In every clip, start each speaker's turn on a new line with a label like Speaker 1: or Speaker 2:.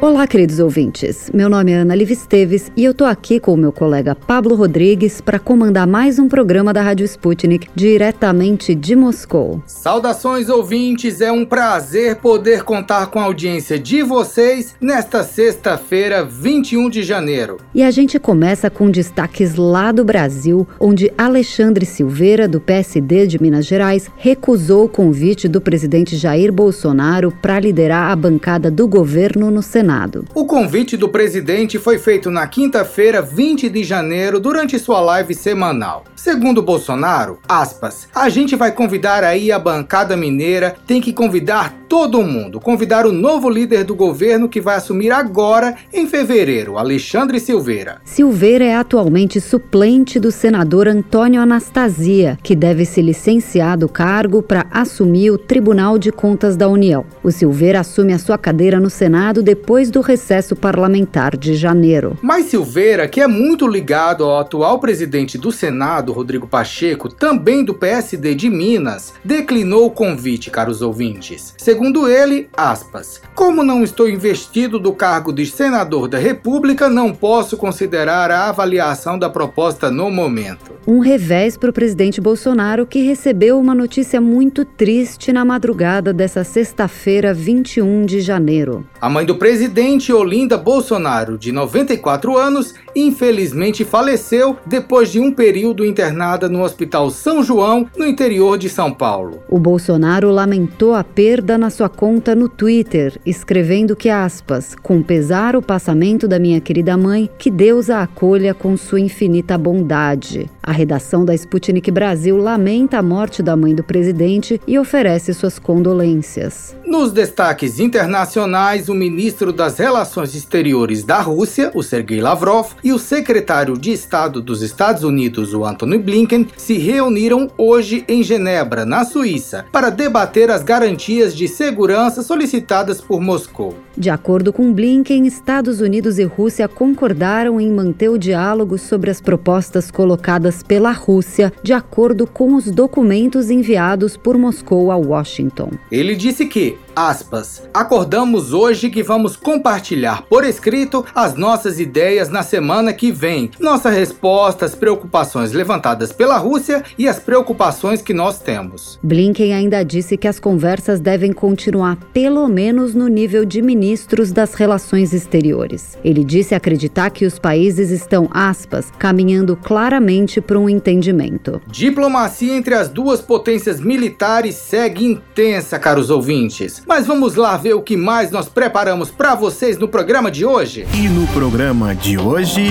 Speaker 1: Olá, queridos ouvintes. Meu nome é Ana Liv Esteves e eu tô aqui com o meu colega Pablo Rodrigues para comandar mais um programa da Rádio Sputnik diretamente de Moscou.
Speaker 2: Saudações, ouvintes. É um prazer poder contar com a audiência de vocês nesta sexta-feira, 21 de janeiro.
Speaker 1: E a gente começa com destaques lá do Brasil, onde Alexandre Silveira, do PSD de Minas Gerais, recusou o convite do presidente Jair Bolsonaro para liderar a bancada do governo no Senado. Senado.
Speaker 2: O convite do presidente foi feito na quinta-feira, 20 de janeiro, durante sua live semanal. Segundo Bolsonaro, aspas, a gente vai convidar aí a bancada mineira, tem que convidar todo mundo, convidar o novo líder do governo que vai assumir agora, em fevereiro, Alexandre Silveira.
Speaker 1: Silveira é atualmente suplente do senador Antônio Anastasia, que deve se licenciar do cargo para assumir o Tribunal de Contas da União. O Silveira assume a sua cadeira no Senado depois depois do recesso parlamentar de janeiro.
Speaker 2: Mas Silveira, que é muito ligado ao atual presidente do Senado, Rodrigo Pacheco, também do PSD de Minas, declinou o convite, caros ouvintes. Segundo ele, aspas, como não estou investido do cargo de senador da República, não posso considerar a avaliação da proposta no momento.
Speaker 1: Um revés para o presidente Bolsonaro, que recebeu uma notícia muito triste na madrugada dessa sexta-feira, 21 de janeiro.
Speaker 2: A mãe do presidente, Olinda Bolsonaro, de 94 anos, infelizmente faleceu depois de um período internada no Hospital São João, no interior de São Paulo.
Speaker 1: O Bolsonaro lamentou a perda na sua conta no Twitter, escrevendo que aspas, com pesar o passamento da minha querida mãe, que Deus a acolha com sua infinita bondade. A redação da Sputnik Brasil lamenta a morte da mãe do presidente e oferece suas condolências.
Speaker 2: Nos destaques internacionais, o ministro das Relações Exteriores da Rússia, o Sergei Lavrov, e o secretário de Estado dos Estados Unidos, o Antony Blinken, se reuniram hoje em Genebra, na Suíça, para debater as garantias de segurança solicitadas por Moscou.
Speaker 1: De acordo com Blinken, Estados Unidos e Rússia concordaram em manter o diálogo sobre as propostas colocadas pela Rússia, de acordo com os documentos enviados por Moscou a Washington.
Speaker 2: Ele disse que, aspas, acordamos hoje que vamos compartilhar por escrito as nossas ideias na semana que vem, nossa resposta às preocupações levantadas pela Rússia e as preocupações que nós temos.
Speaker 1: Blinken ainda disse que as conversas devem continuar pelo menos no nível de ministros das relações exteriores. Ele disse acreditar que os países estão, aspas, caminhando claramente para um entendimento.
Speaker 2: Diplomacia entre as duas potências militares segue intensa, caros ouvintes. Mas vamos lá ver o que mais nós preparamos para vocês no programa de hoje.
Speaker 3: E no programa de hoje.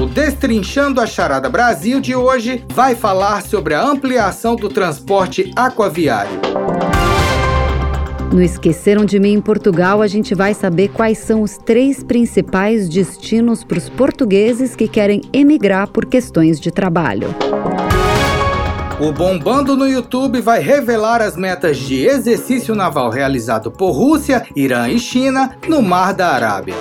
Speaker 2: O Destrinchando a Charada Brasil de hoje vai falar sobre a ampliação do transporte aquaviário.
Speaker 1: No Esqueceram de Mim em Portugal, a gente vai saber quais são os três principais destinos para os portugueses que querem emigrar por questões de trabalho.
Speaker 2: O Bombando no YouTube vai revelar as metas de exercício naval realizado por Rússia, Irã e China no Mar da Arábia.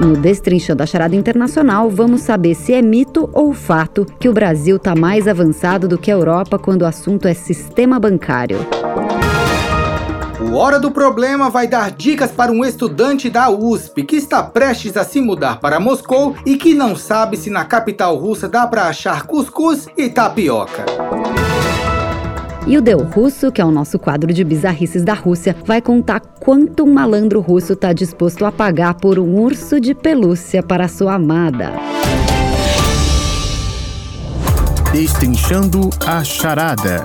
Speaker 1: No Destrinchando a Charada Internacional, vamos saber se é mito ou fato que o Brasil está mais avançado do que a Europa quando o assunto é sistema bancário.
Speaker 2: O Hora do Problema vai dar dicas para um estudante da USP que está prestes a se mudar para Moscou e que não sabe se na capital russa dá para achar cuscuz e tapioca.
Speaker 1: E o Deu Russo, que é o nosso quadro de bizarrices da Rússia, vai contar quanto um malandro russo está disposto a pagar por um urso de pelúcia para sua amada.
Speaker 3: Destrinchando a charada.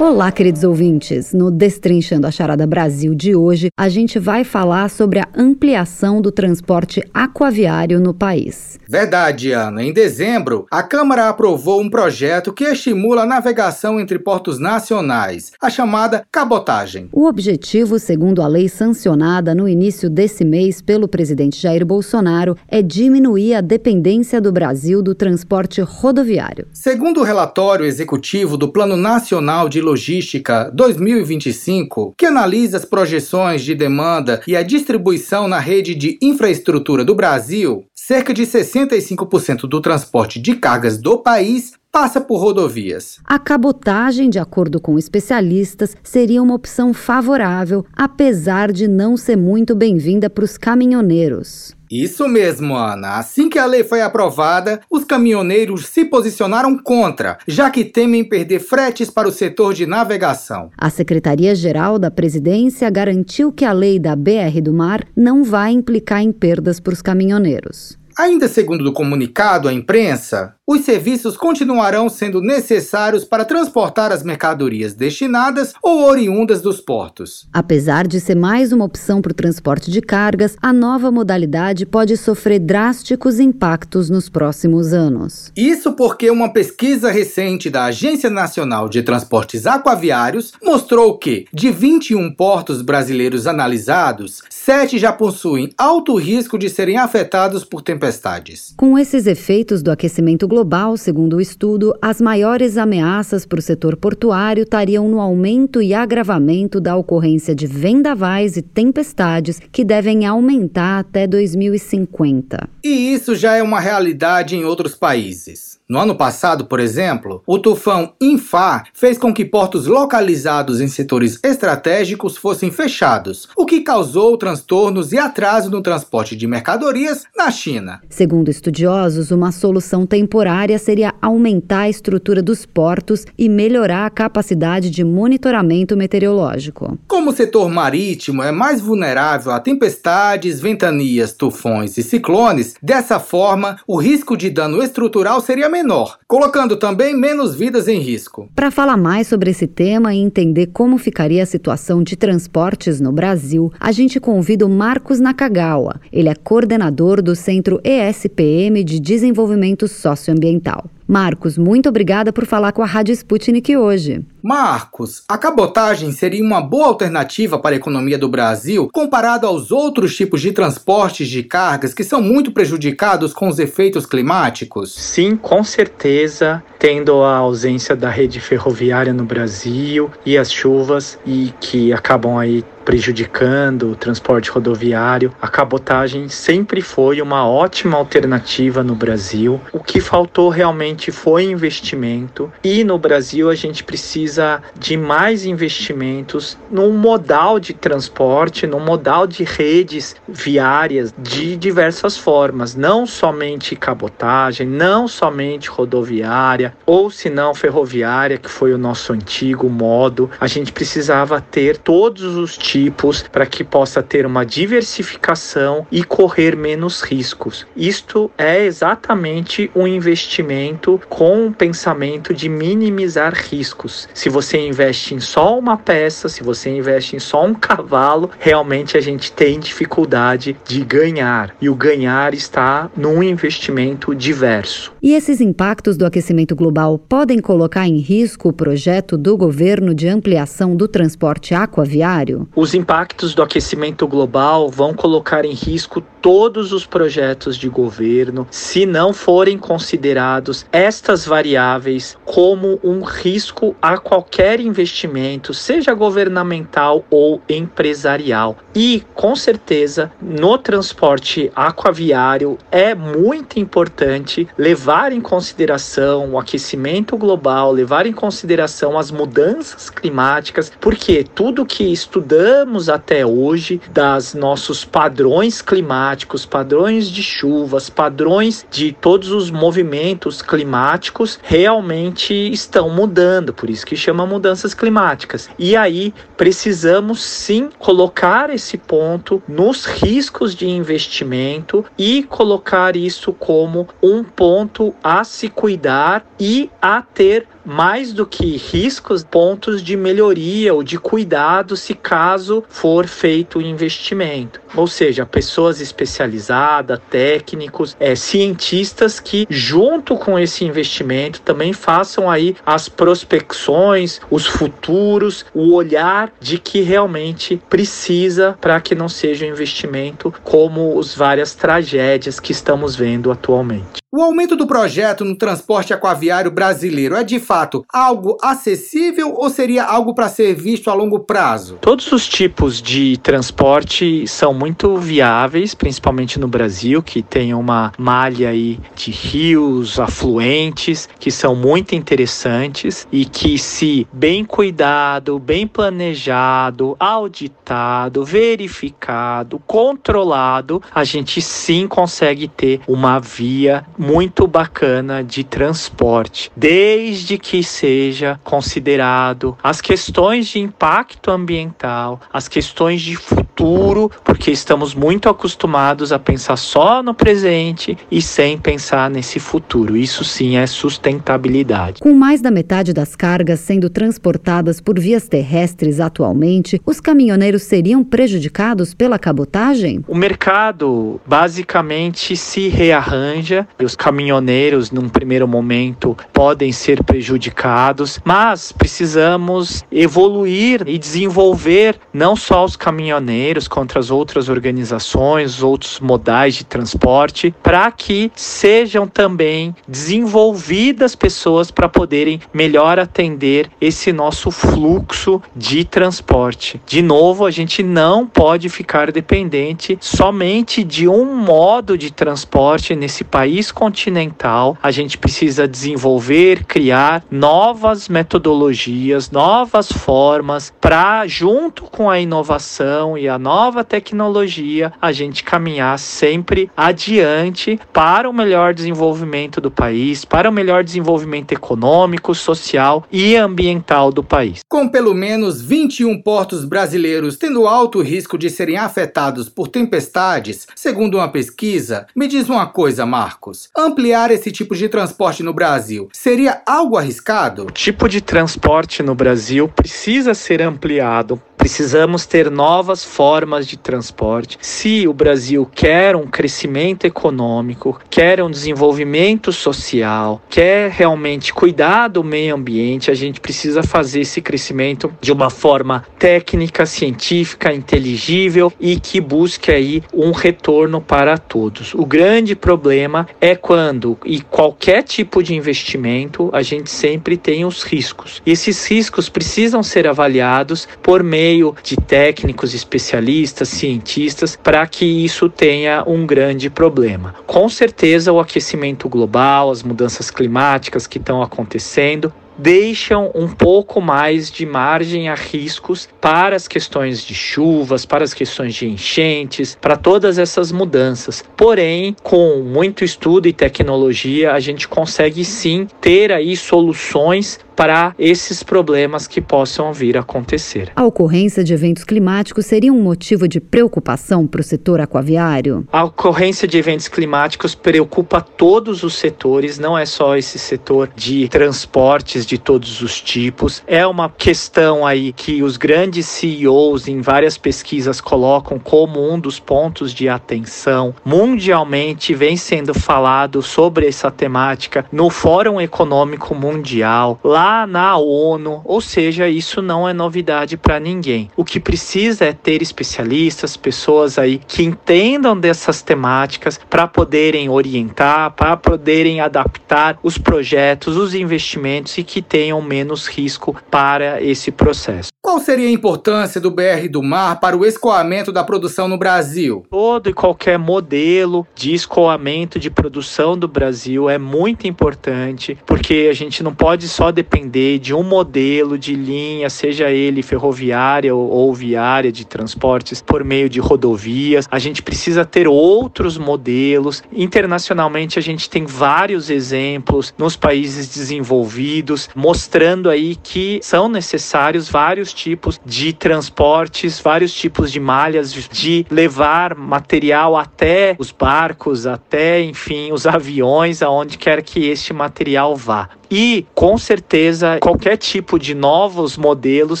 Speaker 1: Olá, queridos ouvintes. No Destrinchando a Charada Brasil de hoje, a gente vai falar sobre a ampliação do transporte aquaviário no país.
Speaker 2: Verdade, Ana. Em dezembro, a Câmara aprovou um projeto que estimula a navegação entre portos nacionais, a chamada cabotagem.
Speaker 1: O objetivo, segundo a lei sancionada no início desse mês pelo presidente Jair Bolsonaro, é diminuir a dependência do Brasil do transporte rodoviário.
Speaker 2: Segundo o relatório executivo do Plano Nacional de Logística 2025, que analisa as projeções de demanda e a distribuição na rede de infraestrutura do Brasil, cerca de 65% do transporte de cargas do país passa por rodovias.
Speaker 1: A cabotagem, de acordo com especialistas, seria uma opção favorável, apesar de não ser muito bem-vinda para os caminhoneiros.
Speaker 2: Isso mesmo, Ana. Assim que a lei foi aprovada, os caminhoneiros se posicionaram contra, já que temem perder fretes para o setor de navegação.
Speaker 1: A Secretaria-Geral da Presidência garantiu que a lei da BR do Mar não vai implicar em perdas para os caminhoneiros.
Speaker 2: Ainda segundo o comunicado à imprensa, os serviços continuarão sendo necessários para transportar as mercadorias destinadas ou oriundas dos portos.
Speaker 1: Apesar de ser mais uma opção para o transporte de cargas, a nova modalidade pode sofrer drásticos impactos nos próximos anos.
Speaker 2: Isso porque uma pesquisa recente da Agência Nacional de Transportes Aquaviários mostrou que, de 21 portos brasileiros analisados, sete já possuem alto risco de serem afetados por tempestades.
Speaker 1: Com esses efeitos do aquecimento global, global, segundo o estudo, as maiores ameaças para o setor portuário estariam no aumento e agravamento da ocorrência de vendavais e tempestades que devem aumentar até 2050.
Speaker 2: E isso já é uma realidade em outros países. No ano passado, por exemplo, o tufão Infá fez com que portos localizados em setores estratégicos fossem fechados, o que causou transtornos e atraso no transporte de mercadorias na China.
Speaker 1: Segundo estudiosos, uma solução temporária seria aumentar a estrutura dos portos e melhorar a capacidade de monitoramento meteorológico.
Speaker 2: Como o setor marítimo é mais vulnerável a tempestades, ventanias, tufões e ciclones, dessa forma o risco de dano estrutural seria menor menor, colocando também menos vidas em risco.
Speaker 1: Para falar mais sobre esse tema e entender como ficaria a situação de transportes no Brasil, a gente convida o Marcos Nakagawa. Ele é coordenador do Centro ESPM de Desenvolvimento Socioambiental. Marcos, muito obrigada por falar com a Rádio Sputnik hoje.
Speaker 2: Marcos, a cabotagem seria uma boa alternativa para a economia do Brasil comparado aos outros tipos de transportes de cargas que são muito prejudicados com os efeitos climáticos?
Speaker 4: Sim, com certeza, tendo a ausência da rede ferroviária no Brasil e as chuvas e que acabam aí prejudicando o transporte rodoviário. A cabotagem sempre foi uma ótima alternativa no Brasil. O que faltou realmente foi investimento e no Brasil a gente precisa de mais investimentos num modal de transporte, num modal de redes viárias de diversas formas, não somente cabotagem, não somente rodoviária ou se não ferroviária, que foi o nosso antigo modo. A gente precisava ter todos os tipos tipos para que possa ter uma diversificação e correr menos riscos. Isto é exatamente um investimento com o pensamento de minimizar riscos. Se você investe em só uma peça, se você investe em só um cavalo, realmente a gente tem dificuldade de ganhar. E o ganhar está num investimento diverso.
Speaker 1: E esses impactos do aquecimento global podem colocar em risco o projeto do governo de ampliação do transporte aquaviário?
Speaker 4: Os impactos do aquecimento global vão colocar em risco todos os projetos de governo se não forem considerados estas variáveis como um risco a qualquer investimento, seja governamental ou empresarial. E com certeza no transporte aquaviário é muito importante levar em consideração o aquecimento global, levar em consideração as mudanças climáticas, porque tudo que estudamos até hoje das nossos padrões climáticos, padrões de chuvas, padrões de todos os movimentos climáticos realmente estão mudando, por isso que chama mudanças climáticas. E aí precisamos sim colocar esse ponto nos riscos de investimento e colocar isso como um ponto a se cuidar e a ter mais do que riscos, pontos de melhoria ou de cuidado se caso for feito o investimento. Ou seja, pessoas especializadas, técnicos, é, cientistas que, junto com esse investimento, também façam aí as prospecções, os futuros, o olhar de que realmente precisa para que não seja um investimento como as várias tragédias que estamos vendo atualmente.
Speaker 2: O aumento do projeto no transporte aquaviário brasileiro é de fato algo acessível ou seria algo para ser visto a longo prazo?
Speaker 4: Todos os tipos de transporte são muito viáveis, principalmente no Brasil, que tem uma malha aí de rios, afluentes, que são muito interessantes e que, se bem cuidado, bem planejado, auditado, verificado, controlado, a gente sim consegue ter uma via muito bacana de transporte, desde que seja considerado as questões de impacto ambiental, as questões de futuro, porque estamos muito acostumados a pensar só no presente e sem pensar nesse futuro. Isso sim é sustentabilidade.
Speaker 1: Com mais da metade das cargas sendo transportadas por vias terrestres atualmente, os caminhoneiros seriam prejudicados pela cabotagem?
Speaker 4: O mercado basicamente se rearranja os caminhoneiros, num primeiro momento, podem ser prejudicados, mas precisamos evoluir e desenvolver não só os caminhoneiros contra as outras organizações, outros modais de transporte, para que sejam também desenvolvidas pessoas para poderem melhor atender esse nosso fluxo de transporte. De novo, a gente não pode ficar dependente somente de um modo de transporte nesse país continental, a gente precisa desenvolver, criar novas metodologias, novas formas para, junto com a inovação e a nova tecnologia, a gente caminhar sempre adiante para o melhor desenvolvimento do país, para o melhor desenvolvimento econômico, social e ambiental do país.
Speaker 2: Com pelo menos 21 portos brasileiros tendo alto risco de serem afetados por tempestades, segundo uma pesquisa, me diz uma coisa, Marcos ampliar esse tipo de transporte no Brasil seria algo arriscado?
Speaker 4: O tipo de transporte no Brasil precisa ser ampliado Precisamos ter novas formas de transporte. Se o Brasil quer um crescimento econômico, quer um desenvolvimento social, quer realmente cuidar do meio ambiente, a gente precisa fazer esse crescimento de uma forma técnica, científica, inteligível e que busque aí um retorno para todos. O grande problema é quando e qualquer tipo de investimento, a gente sempre tem os riscos. E esses riscos precisam ser avaliados por meio meio de técnicos, especialistas, cientistas, para que isso tenha um grande problema. Com certeza, o aquecimento global, as mudanças climáticas que estão acontecendo, deixam um pouco mais de margem a riscos para as questões de chuvas, para as questões de enchentes, para todas essas mudanças. Porém, com muito estudo e tecnologia, a gente consegue sim ter aí soluções para esses problemas que possam vir a acontecer.
Speaker 1: A ocorrência de eventos climáticos seria um motivo de preocupação para o setor aquaviário?
Speaker 4: A ocorrência de eventos climáticos preocupa todos os setores, não é só esse setor de transportes de todos os tipos. É uma questão aí que os grandes CEOs em várias pesquisas colocam como um dos pontos de atenção. Mundialmente vem sendo falado sobre essa temática no Fórum Econômico Mundial. Lá na ONU, ou seja, isso não é novidade para ninguém. O que precisa é ter especialistas, pessoas aí que entendam dessas temáticas para poderem orientar, para poderem adaptar os projetos, os investimentos e que tenham menos risco para esse processo.
Speaker 2: Qual seria a importância do BR do Mar para o escoamento da produção no Brasil?
Speaker 4: Todo e qualquer modelo de escoamento de produção do Brasil é muito importante, porque a gente não pode só depender de um modelo de linha, seja ele ferroviária ou, viária de transportes por meio de rodovias. A gente precisa ter outros modelos. Internacionalmente, a gente tem vários exemplos nos países desenvolvidos, mostrando aí que são necessários vários tipos de transportes, vários tipos de malhas de levar material até os barcos, até, enfim, os aviões, aonde quer que este material vá. E com certeza qualquer tipo de novos modelos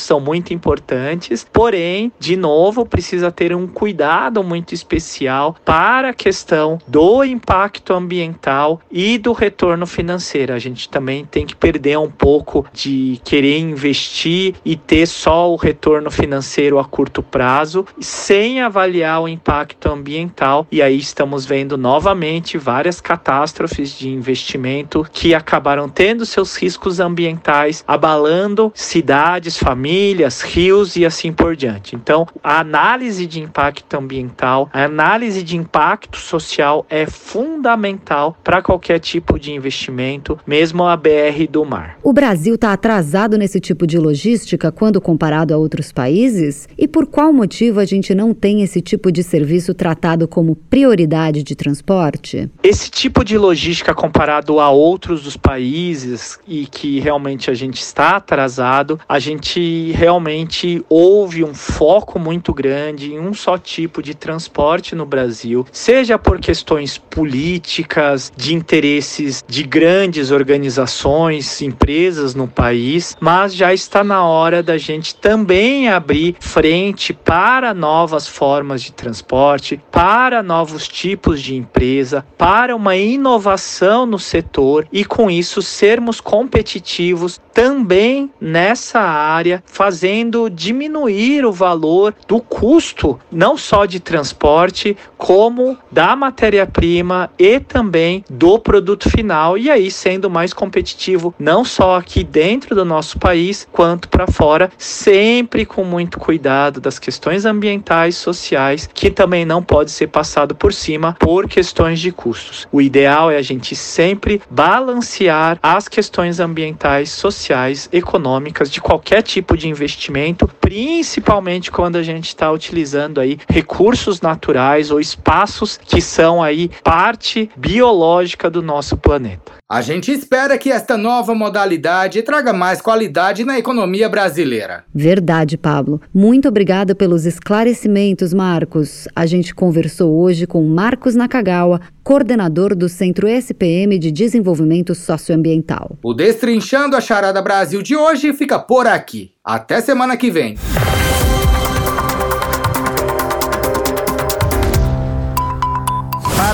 Speaker 4: são muito importantes, porém, de novo, precisa ter um cuidado muito especial para a questão do impacto ambiental e do retorno financeiro. A gente também tem que perder um pouco de querer investir e ter só o retorno financeiro a curto prazo, sem avaliar o impacto ambiental. E aí estamos vendo novamente várias catástrofes de investimento que acabaram tendo seus riscos ambientais, abalando cidades, famílias, rios e assim por diante. Então, a análise de impacto ambiental, a análise de impacto social é fundamental para qualquer tipo de investimento, mesmo a BR do mar.
Speaker 1: O Brasil está atrasado nesse tipo de logística quando comparado a outros países? E por qual motivo a gente não tem esse tipo de serviço tratado como prioridade de transporte?
Speaker 4: Esse tipo de logística comparado a outros dos países e que realmente a gente está atrasado, a gente realmente houve um foco muito grande em um só tipo de transporte no Brasil, seja por questões políticas, de interesses de grandes organizações, empresas no país, mas já está na hora da gente também abrir frente para novas formas de transporte, para novos tipos de empresa, para uma inovação no setor e com isso sermos competitivos também nessa área, fazendo diminuir o valor do custo, não só de transporte, como da matéria-prima e também do produto final, e aí sendo mais competitivo, não só aqui dentro do nosso país, quanto para fora, sempre com muito cuidado das questões ambientais, sociais, que também não pode ser passado por cima por questões de custos. O ideal é a gente sempre balancear as questões ambientais, sociais, econômicas de qualquer tipo de investimento, principalmente quando a gente está utilizando aí recursos naturais ou espaços que são aí parte biológica do nosso planeta.
Speaker 2: A gente espera que esta nova modalidade traga mais qualidade na economia brasileira.
Speaker 1: Verdade, Pablo. Muito obrigada pelos esclarecimentos, Marcos. A gente conversou hoje com Marcos Nakagawa, coordenador do Centro SPM de Desenvolvimento Socioambiental.
Speaker 2: O Destrinchando a Charada Brasil de hoje fica por aqui. Até semana que vem.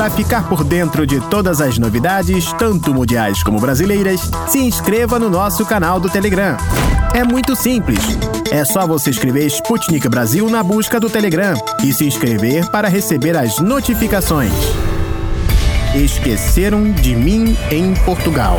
Speaker 3: Para ficar por dentro de todas as novidades, tanto mundiais como brasileiras, se inscreva no nosso canal do Telegram. É muito simples. É só você escrever Sputnik Brasil na busca do Telegram e se inscrever para receber as notificações. Esqueceram de mim em Portugal.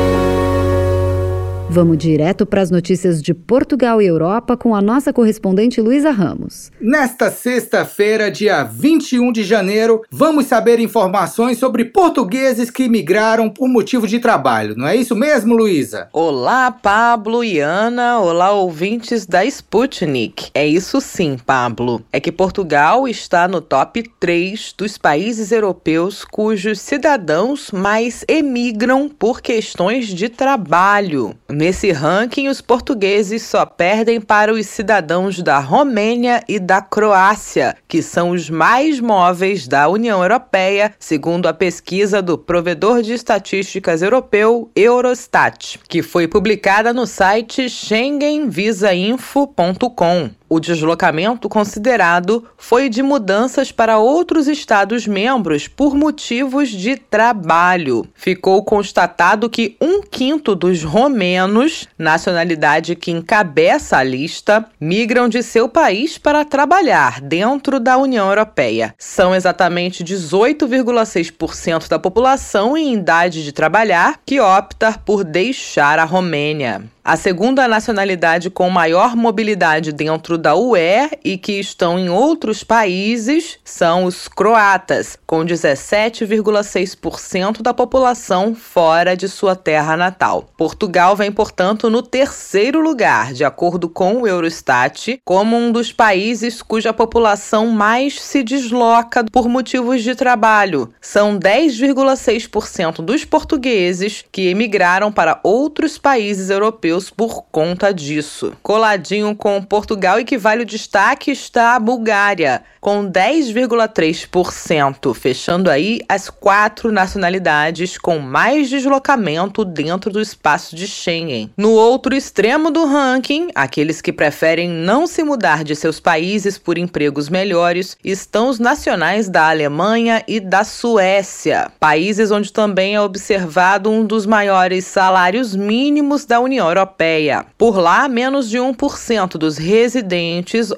Speaker 1: Vamos direto para as notícias de Portugal e Europa com a nossa correspondente Luísa Ramos.
Speaker 2: Nesta sexta-feira, dia 21 de janeiro, vamos saber informações sobre portugueses que migraram por motivo de trabalho. Não é isso mesmo, Luísa?
Speaker 5: Olá, Pablo e Ana. Olá, ouvintes da Sputnik. É isso sim, Pablo. É que Portugal está no top 3 dos países europeus cujos cidadãos mais emigram por questões de trabalho. Nesse ranking, os portugueses só perdem para os cidadãos da Romênia e da Croácia, que são os mais móveis da União Europeia, segundo a pesquisa do provedor de estatísticas europeu Eurostat, que foi publicada no site schengenvisainfo.com. O deslocamento considerado foi de mudanças para outros Estados-membros por motivos de trabalho. Ficou constatado que um quinto dos romenos, nacionalidade que encabeça a lista, migram de seu país para trabalhar dentro da União Europeia. São exatamente 18,6% da população em idade de trabalhar que opta por deixar a Romênia. A segunda nacionalidade com maior mobilidade dentro da UE e que estão em outros países são os croatas, com 17,6% da população fora de sua terra natal. Portugal vem, portanto, no terceiro lugar, de acordo com o Eurostat, como um dos países cuja população mais se desloca por motivos de trabalho. São 10,6% dos portugueses que emigraram para outros países europeus por conta disso. Coladinho com Portugal, equivale o destaque está a Bulgária, com 10,3%, fechando aí as quatro nacionalidades com mais deslocamento dentro do espaço de Schengen. No outro extremo do ranking, aqueles que preferem não se mudar de seus países por empregos melhores, estão os nacionais da Alemanha e da Suécia, países onde também é observado um dos maiores salários mínimos da União Europeia. Por lá, menos de 1% dos residentes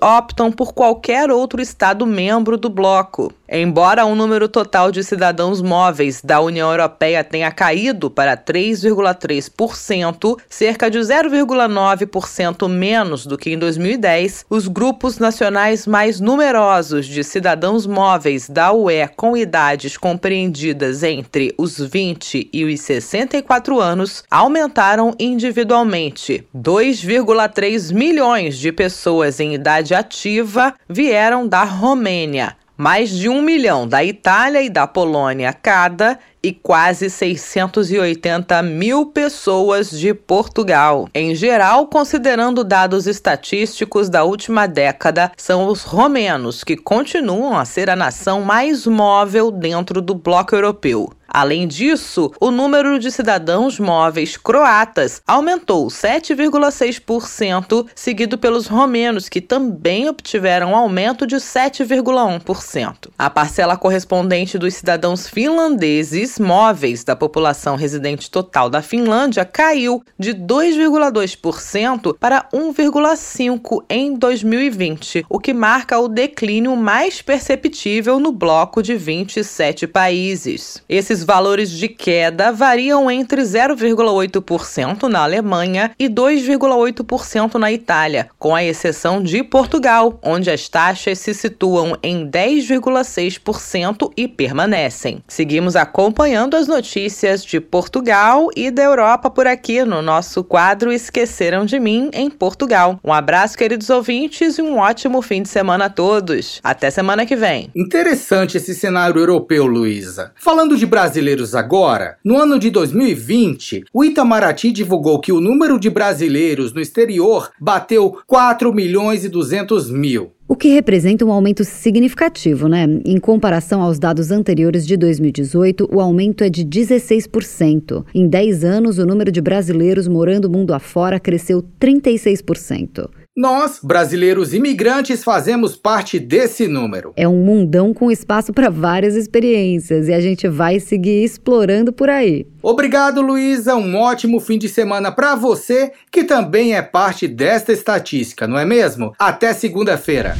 Speaker 5: optam por qualquer outro Estado membro do bloco. Embora o número total de cidadãos móveis da União Europeia tenha caído para 3,3%, cerca de 0,9% menos do que em 2010, os grupos nacionais mais numerosos de cidadãos móveis da UE com idades compreendidas entre os 20 e os 64 anos aumentaram individualmente. 2,3 milhões de pessoas em idade ativa vieram da Romênia, mais de um milhão da Itália e da Polônia cada e quase 680 mil pessoas de Portugal. Em geral, considerando dados estatísticos da última década, são os romenos que continuam a ser a nação mais móvel dentro do bloco europeu. Além disso, o número de cidadãos móveis croatas aumentou 7,6%, seguido pelos romenos, que também obtiveram um aumento de 7,1%. A parcela correspondente dos cidadãos finlandeses móveis da população residente total da Finlândia caiu de 2,2% para 1,5% em 2020, o que marca o declínio mais perceptível no bloco de 27 países. Esses valores de queda variam entre 0,8% na Alemanha e 2,8% na Itália, com a exceção de Portugal, onde as taxas se situam em 10,6% e permanecem. Seguimos acompanhando as notícias de Portugal e da Europa por aqui no nosso quadro Esqueceram de Mim em Portugal. Um abraço, queridos ouvintes, e um ótimo fim de semana a todos. Até semana que vem.
Speaker 2: Interessante esse cenário europeu, Luísa. Falando de Brasil, brasileiros agora, no ano de 2020, o Itamaraty divulgou que o número de brasileiros no exterior bateu 4 milhões e 200 mil.
Speaker 1: O que representa um aumento significativo, né? Em comparação aos dados anteriores de 2018, o aumento é de 16%. Em 10 anos, o número de brasileiros morando mundo afora cresceu 36%.
Speaker 2: Nós, brasileiros imigrantes, fazemos parte desse número.
Speaker 1: É um mundão com espaço para várias experiências e a gente vai seguir explorando por aí.
Speaker 2: Obrigado, Luísa. Um ótimo fim de semana para você, que também é parte desta estatística, não é mesmo? Até segunda-feira.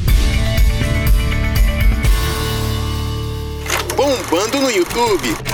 Speaker 3: Bombando no YouTube.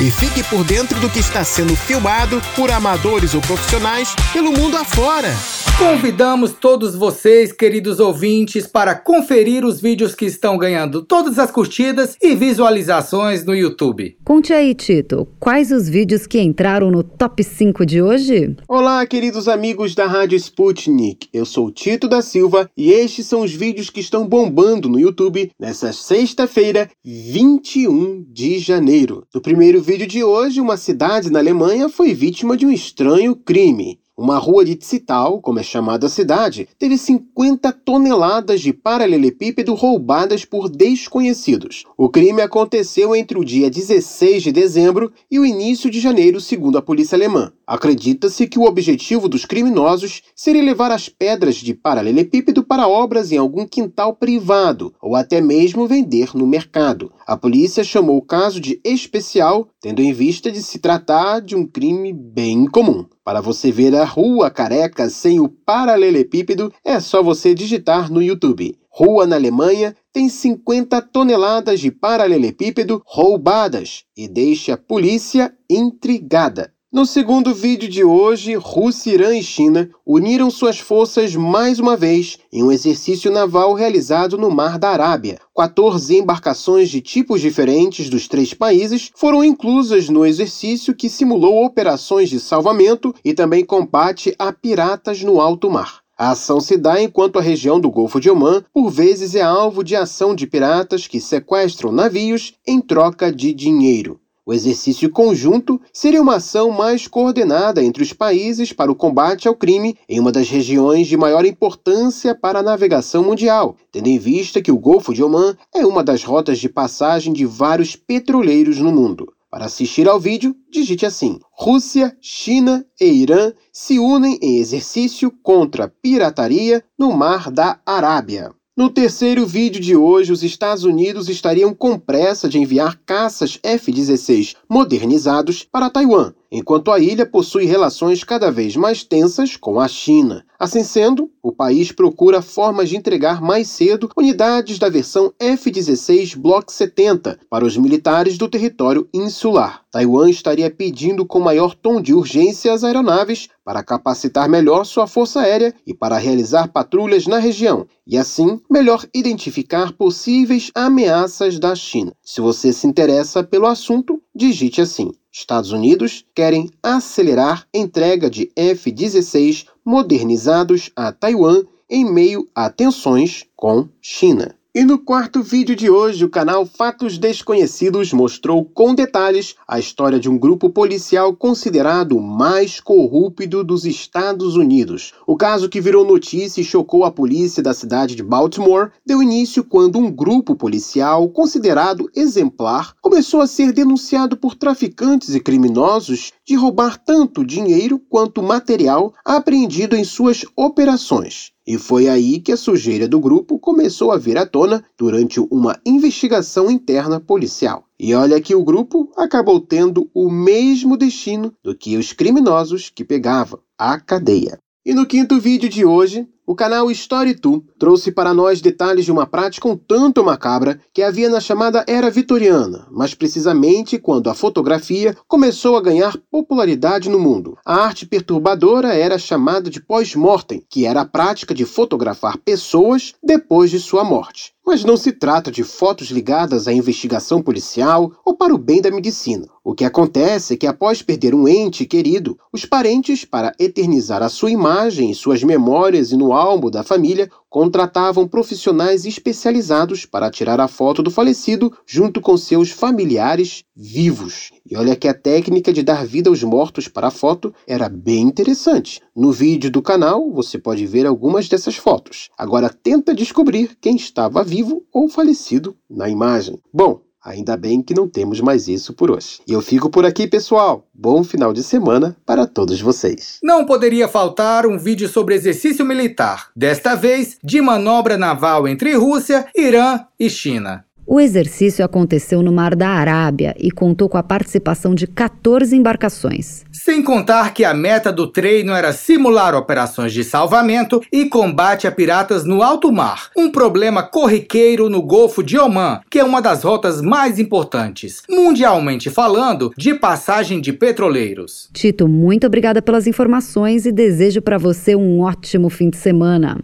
Speaker 3: E fique por dentro do que está sendo filmado por amadores ou profissionais pelo mundo afora.
Speaker 2: Convidamos todos vocês, queridos ouvintes, para conferir os vídeos que estão ganhando todas as curtidas e visualizações no YouTube.
Speaker 1: Conte aí, Tito, quais os vídeos que entraram no top 5 de hoje?
Speaker 6: Olá, queridos amigos da Rádio Sputnik. Eu sou Tito da Silva e estes são os vídeos que estão bombando no YouTube nessa sexta-feira, 21 de janeiro. No primeiro vídeo de hoje, uma cidade na Alemanha foi vítima de um estranho crime. Uma rua de Tsital, como é chamada a cidade, teve 50 toneladas de paralelepípedo roubadas por desconhecidos. O crime aconteceu entre o dia 16 de dezembro e o início de janeiro, segundo a polícia alemã. Acredita-se que o objetivo dos criminosos seria levar as pedras de paralelepípedo para obras em algum quintal privado ou até mesmo vender no mercado. A polícia chamou o caso de especial, tendo em vista de se tratar de um crime bem comum. Para você ver a Rua Careca sem o paralelepípedo, é só você digitar no YouTube. Rua na Alemanha tem 50 toneladas de paralelepípedo roubadas e deixa a polícia intrigada. No segundo vídeo de hoje, Rússia, Irã e China uniram suas forças mais uma vez em um exercício naval realizado no Mar da Arábia. 14 embarcações de tipos diferentes dos três países foram inclusas no exercício que simulou operações de salvamento e também combate a piratas no alto mar. A ação se dá enquanto a região do Golfo de Omã, por vezes, é alvo de ação de piratas que sequestram navios em troca de dinheiro. O exercício conjunto seria uma ação mais coordenada entre os países para o combate ao crime em uma das regiões de maior importância para a navegação mundial, tendo em vista que o Golfo de Omã é uma das rotas de passagem de vários petroleiros no mundo. Para assistir ao vídeo, digite assim: Rússia, China e Irã se unem em exercício contra pirataria no Mar da Arábia. No terceiro vídeo de hoje, os Estados Unidos estariam com pressa de enviar caças F-16 modernizados para Taiwan, enquanto a ilha possui relações cada vez mais tensas com a China. Assim sendo, o país procura formas de entregar mais cedo unidades da versão F-16 Block 70 para os militares do território insular. Taiwan estaria pedindo com maior tom de urgência as aeronaves para capacitar melhor sua força aérea e para realizar patrulhas na região, e assim melhor identificar possíveis ameaças da China. Se você se interessa pelo assunto, digite assim: Estados Unidos querem acelerar entrega de F-16 modernizados a Taiwan em meio a tensões com China. E no quarto vídeo de hoje, o canal Fatos Desconhecidos mostrou com detalhes a história de um grupo policial considerado o mais corrupto dos Estados Unidos. O caso que virou notícia e chocou a polícia da cidade de Baltimore deu início quando um grupo policial considerado exemplar começou a ser denunciado por traficantes e criminosos de roubar tanto dinheiro quanto material apreendido em suas operações. E foi aí que a sujeira do grupo começou a vir à tona durante uma investigação interna policial. E olha que o grupo acabou tendo o mesmo destino do que os criminosos que pegava a cadeia. E no quinto vídeo de hoje, o canal Story Tu trouxe para nós detalhes de uma prática um tanto macabra que havia na chamada Era Vitoriana, mas precisamente quando a fotografia começou a ganhar popularidade no mundo. A arte perturbadora era chamada de pós-mortem, que era a prática de fotografar pessoas depois de sua morte. Mas não se trata de fotos ligadas à investigação policial ou para o bem da medicina. O que acontece é que, após perder um ente querido, os parentes, para eternizar a sua imagem suas memórias e no álbum da família, contratavam profissionais especializados para tirar a foto do falecido junto com seus familiares vivos. E olha que a técnica de dar vida aos mortos para a foto era bem interessante. No vídeo do canal você pode ver algumas dessas fotos. Agora tenta descobrir quem estava vivo ou falecido na imagem. Bom, Ainda bem que não temos mais isso por hoje. E eu fico por aqui, pessoal. Bom final de semana para todos vocês.
Speaker 2: Não poderia faltar um vídeo sobre exercício militar, desta vez de manobra naval entre Rússia, Irã e China.
Speaker 1: O exercício aconteceu no Mar da Arábia e contou com a participação de 14 embarcações.
Speaker 2: Sem contar que a meta do treino era simular operações de salvamento e combate a piratas no alto mar, um problema corriqueiro no Golfo de Omã, que é uma das rotas mais importantes, mundialmente falando, de passagem de petroleiros.
Speaker 1: Tito, muito obrigada pelas informações e desejo para você um ótimo fim de semana.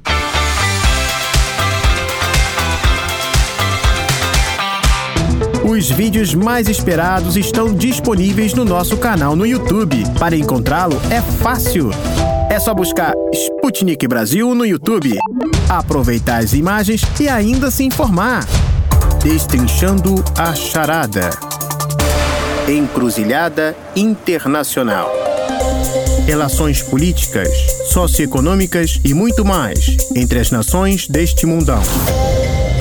Speaker 3: Os vídeos mais esperados estão disponíveis no nosso canal no YouTube. Para encontrá-lo é fácil. É só buscar Sputnik Brasil no YouTube, aproveitar as imagens e ainda se informar. Destrinchando a charada. Encruzilhada Internacional. Relações políticas, socioeconômicas e muito mais entre as nações deste mundão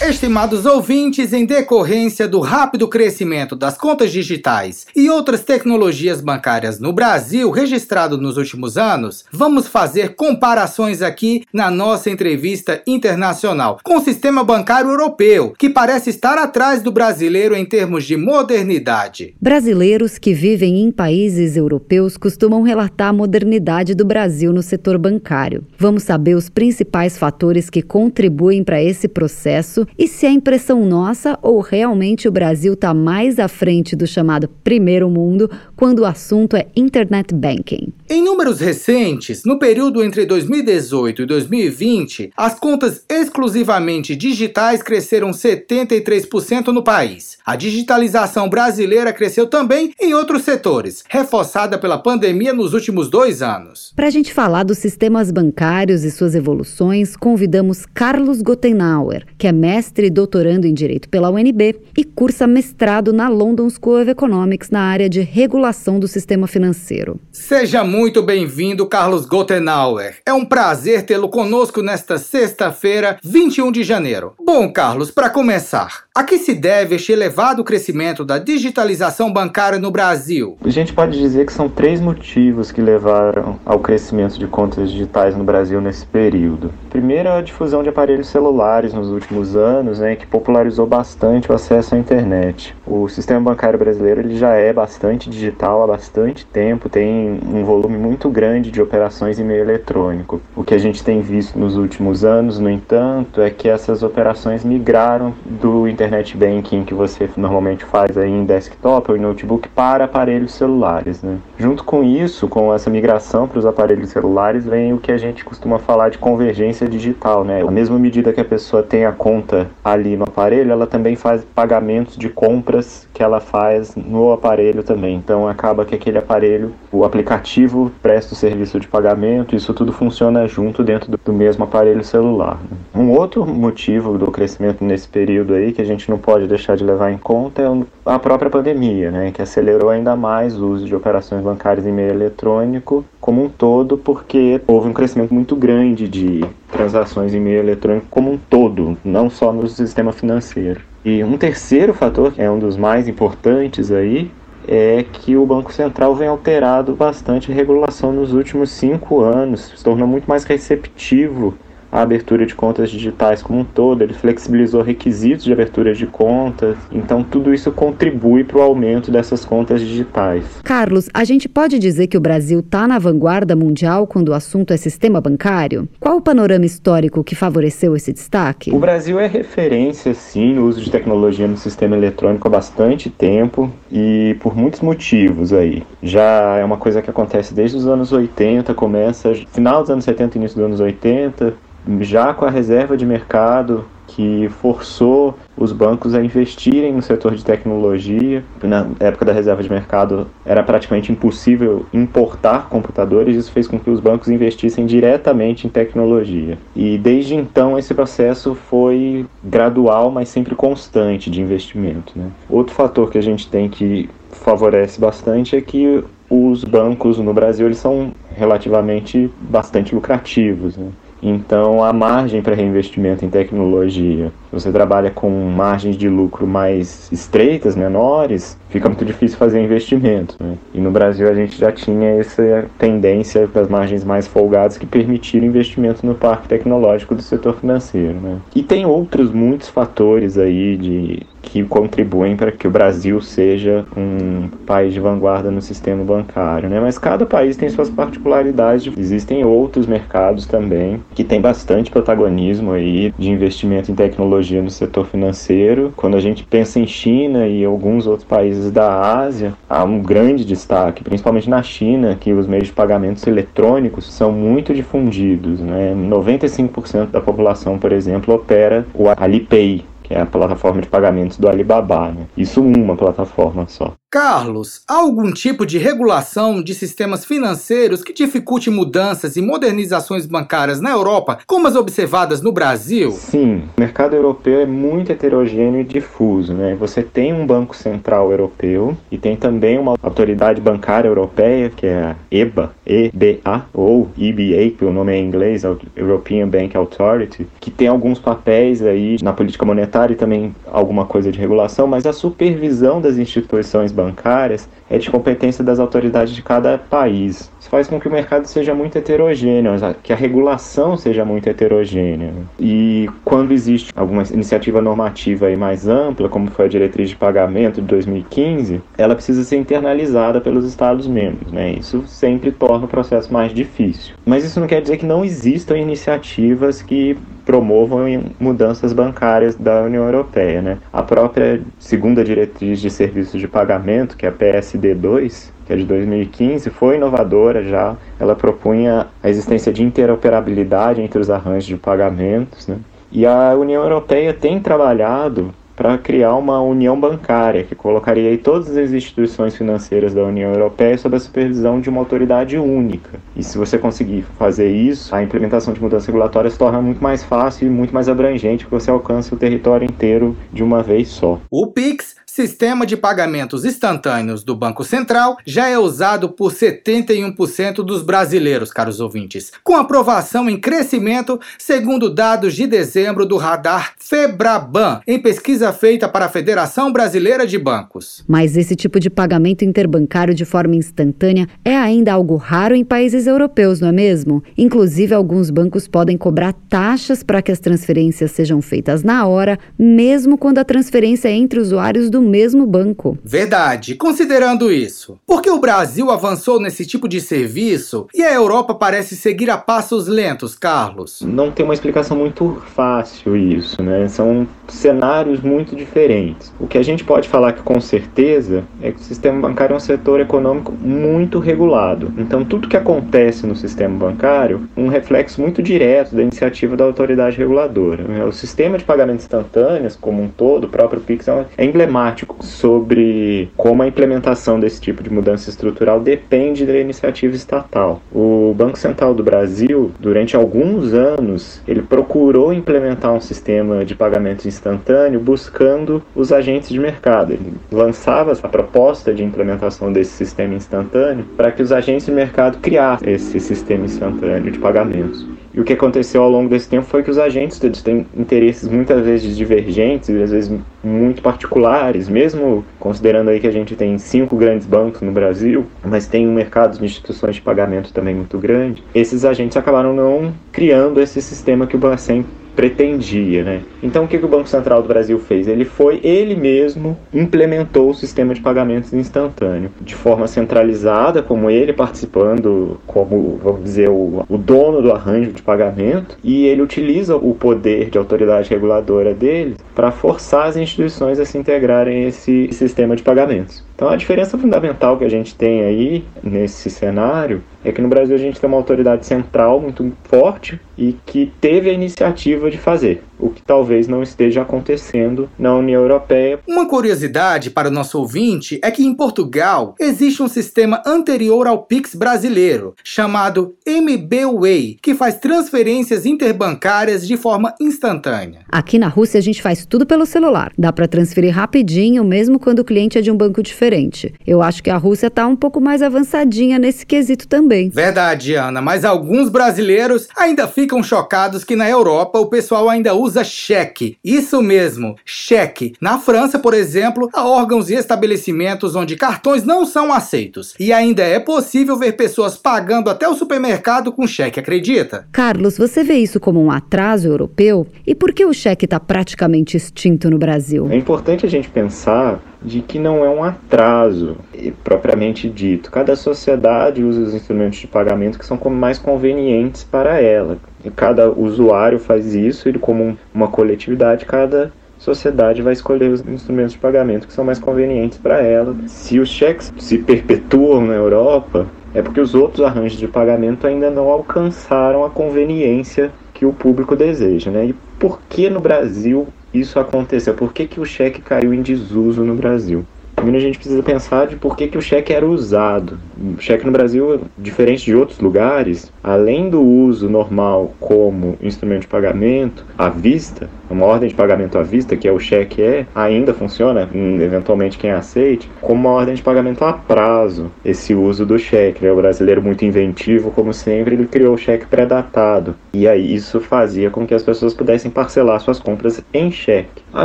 Speaker 2: Estimados ouvintes, em decorrência do rápido crescimento das contas digitais e outras tecnologias bancárias no Brasil registrado nos últimos anos, vamos fazer comparações aqui na nossa entrevista internacional com o sistema bancário europeu, que parece estar atrás do brasileiro em termos de modernidade.
Speaker 1: Brasileiros que vivem em países europeus costumam relatar a modernidade do Brasil no setor bancário. Vamos saber os principais fatores que contribuem para esse processo e se é impressão nossa ou realmente o Brasil está mais à frente do chamado primeiro mundo quando o assunto é internet banking.
Speaker 2: Em números recentes, no período entre 2018 e 2020, as contas exclusivamente digitais cresceram 73% no país. A digitalização brasileira cresceu também em outros setores, reforçada pela pandemia nos últimos dois anos.
Speaker 1: Para a gente falar dos sistemas bancários e suas evoluções, convidamos Carlos Gottenauer, que é mestre mestre doutorando em Direito pela UNB e cursa mestrado na London School of Economics na área de regulação do sistema financeiro.
Speaker 2: Seja muito bem-vindo, Carlos Gottenauer. É um prazer tê-lo conosco nesta sexta-feira, 21 de janeiro. Bom, Carlos, para começar, a que se deve este elevado crescimento da digitalização bancária no Brasil?
Speaker 7: A gente pode dizer que são três motivos que levaram ao crescimento de contas digitais no Brasil nesse período. Primeiro, a difusão de aparelhos celulares nos últimos anos, né, que popularizou bastante o acesso à internet. O sistema bancário brasileiro ele já é bastante digital há bastante tempo, tem um volume muito grande de operações em meio eletrônico. O que a gente tem visto nos últimos anos, no entanto, é que essas operações migraram do internet internet banking que você normalmente faz aí em desktop ou em notebook para aparelhos celulares. Né? Junto com isso, com essa migração para os aparelhos celulares, vem o que a gente costuma falar de convergência digital. Né? A mesma medida que a pessoa tem a conta ali no aparelho, ela também faz pagamentos de compras que ela faz no aparelho também. Então acaba que aquele aparelho, o aplicativo presta o serviço de pagamento, isso tudo funciona junto dentro do mesmo aparelho celular. Né? Um outro motivo do crescimento nesse período aí que a gente gente não pode deixar de levar em conta é a própria pandemia, né, que acelerou ainda mais o uso de operações bancárias em meio eletrônico como um todo, porque houve um crescimento muito grande de transações em meio eletrônico como um todo, não só no sistema financeiro. E um terceiro fator, que é um dos mais importantes aí, é que o Banco Central vem alterado bastante a regulação nos últimos cinco anos, se tornou muito mais receptivo a abertura de contas digitais como um todo, ele flexibilizou requisitos de abertura de contas, então tudo isso contribui para o aumento dessas contas digitais.
Speaker 1: Carlos, a gente pode dizer que o Brasil está na vanguarda mundial quando o assunto é sistema bancário? Qual o panorama histórico que favoreceu esse destaque?
Speaker 7: O Brasil é referência, sim, no uso de tecnologia no sistema eletrônico há bastante tempo e por muitos motivos aí. Já é uma coisa que acontece desde os anos 80, começa final dos anos 70 início dos anos 80, já com a reserva de mercado que forçou os bancos a investirem no setor de tecnologia. Na época da reserva de mercado era praticamente impossível importar computadores, isso fez com que os bancos investissem diretamente em tecnologia. E desde então esse processo foi gradual, mas sempre constante de investimento. Né? Outro fator que a gente tem que favorece bastante é que os bancos no Brasil eles são relativamente bastante lucrativos. Né? Então, a margem para reinvestimento em tecnologia, se você trabalha com margens de lucro mais estreitas, menores, fica muito difícil fazer investimento. Né? E no Brasil a gente já tinha essa tendência das margens mais folgadas que permitiram investimento no parque tecnológico do setor financeiro. Né? E tem outros muitos fatores aí de que contribuem para que o Brasil seja um país de vanguarda no sistema bancário, né? Mas cada país tem suas particularidades. Existem outros mercados também que têm bastante protagonismo aí de investimento em tecnologia no setor financeiro. Quando a gente pensa em China e alguns outros países da Ásia, há um grande destaque, principalmente na China, que os meios de pagamentos eletrônicos são muito difundidos, né? 95% da população, por exemplo, opera o Alipay, que é a plataforma de pagamentos do Alibaba. Né? Isso uma plataforma só.
Speaker 2: Carlos, há algum tipo de regulação de sistemas financeiros que dificulte mudanças e modernizações bancárias na Europa, como as observadas no Brasil?
Speaker 7: Sim, o mercado europeu é muito heterogêneo e difuso. Né? Você tem um Banco Central Europeu e tem também uma autoridade bancária europeia, que é a EBA, EBA, ou EBA, que o nome é em inglês, European Bank Authority, que tem alguns papéis aí na política monetária e também alguma coisa de regulação, mas a supervisão das instituições bancárias é de competência das autoridades de cada país. Isso faz com que o mercado seja muito heterogêneo, que a regulação seja muito heterogênea. E quando existe alguma iniciativa normativa aí mais ampla, como foi a diretriz de pagamento de 2015, ela precisa ser internalizada pelos Estados-membros. Né? Isso sempre torna o processo mais difícil. Mas isso não quer dizer que não existam iniciativas que promovam mudanças bancárias da União Europeia. Né? A própria segunda diretriz de serviços de pagamento, que é a PSD2, que é de 2015, foi inovadora já. Ela propunha a existência de interoperabilidade entre os arranjos de pagamentos. Né? E a União Europeia tem trabalhado para criar uma união bancária, que colocaria todas as instituições financeiras da União Europeia sob a supervisão de uma autoridade única. E se você conseguir fazer isso, a implementação de mudanças regulatórias se torna muito mais fácil e muito mais abrangente, porque você alcança o território inteiro de uma vez só.
Speaker 2: O PIX sistema de pagamentos instantâneos do Banco Central já é usado por 71% dos brasileiros, caros ouvintes, com aprovação em crescimento, segundo dados de dezembro do radar Febraban, em pesquisa feita para a Federação Brasileira de Bancos.
Speaker 1: Mas esse tipo de pagamento interbancário de forma instantânea é ainda algo raro em países europeus, não é mesmo? Inclusive, alguns bancos podem cobrar taxas para que as transferências sejam feitas na hora, mesmo quando a transferência é entre usuários do mesmo banco.
Speaker 2: Verdade. Considerando isso, por que o Brasil avançou nesse tipo de serviço e a Europa parece seguir a passos lentos, Carlos?
Speaker 7: Não tem uma explicação muito fácil isso, né? São cenários muito diferentes. O que a gente pode falar que com certeza é que o sistema bancário é um setor econômico muito regulado. Então, tudo que acontece no sistema bancário, um reflexo muito direto da iniciativa da autoridade reguladora. Né? O sistema de pagamentos instantâneos, como um todo, o próprio Pix, é emblemático sobre como a implementação desse tipo de mudança estrutural depende da iniciativa estatal. O Banco Central do Brasil, durante alguns anos, ele procurou implementar um sistema de pagamentos instantâneo buscando os agentes de mercado. Ele lançava a proposta de implementação desse sistema instantâneo para que os agentes de mercado criassem esse sistema instantâneo de pagamentos. E o que aconteceu ao longo desse tempo foi que os agentes eles têm interesses muitas vezes divergentes, às vezes muito particulares, mesmo considerando aí que a gente tem cinco grandes bancos no Brasil, mas tem um mercado de instituições de pagamento também muito grande. Esses agentes acabaram não criando esse sistema que o Bacen pretendia, né? Então o que, que o Banco Central do Brasil fez? Ele foi, ele mesmo implementou o sistema de pagamentos instantâneo de forma centralizada, como ele participando, como, vamos dizer, o, o dono do arranjo de pagamento, e ele utiliza o poder de autoridade reguladora dele para forçar as instituições a se integrarem esse sistema de pagamentos. Então a diferença fundamental que a gente tem aí nesse cenário é que no Brasil a gente tem uma autoridade central muito forte e que teve a iniciativa de fazer, o que talvez não esteja acontecendo na União Europeia.
Speaker 2: Uma curiosidade para o nosso ouvinte é que em Portugal existe um sistema anterior ao Pix brasileiro, chamado MBWay, que faz transferências interbancárias de forma instantânea.
Speaker 1: Aqui na Rússia a gente faz tudo pelo celular. Dá para transferir rapidinho, mesmo quando o cliente é de um banco diferente. Eu acho que a Rússia está um pouco mais avançadinha nesse quesito também também.
Speaker 2: Verdade, Ana, mas alguns brasileiros ainda ficam chocados que na Europa o pessoal ainda usa cheque. Isso mesmo, cheque. Na França, por exemplo, há órgãos e estabelecimentos onde cartões não são aceitos. E ainda é possível ver pessoas pagando até o supermercado com cheque, acredita?
Speaker 1: Carlos, você vê isso como um atraso europeu? E por que o cheque está praticamente extinto no Brasil?
Speaker 7: É importante a gente pensar de que não é um atraso propriamente dito. Cada sociedade usa os instrumentos de pagamento que são mais convenientes para ela. E cada usuário faz isso e como uma coletividade, cada sociedade vai escolher os instrumentos de pagamento que são mais convenientes para ela. Se os cheques se perpetuam na Europa, é porque os outros arranjos de pagamento ainda não alcançaram a conveniência que o público deseja, né? E por que no Brasil isso aconteceu? Por que, que o cheque caiu em desuso no Brasil? Primeiro a gente precisa pensar de por que, que o cheque era usado. O cheque no Brasil, diferente de outros lugares, além do uso normal como instrumento de pagamento à vista, uma ordem de pagamento à vista, que é o cheque é, ainda funciona, hum, eventualmente quem aceite, como uma ordem de pagamento a prazo, esse uso do cheque. Né? O brasileiro muito inventivo, como sempre, ele criou o cheque pré-datado. E aí isso fazia com que as pessoas pudessem parcelar suas compras em cheque. À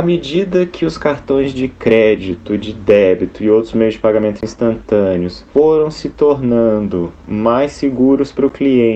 Speaker 7: medida que os cartões de crédito, de débito e outros meios de pagamento instantâneos foram se tornando mais seguros para o cliente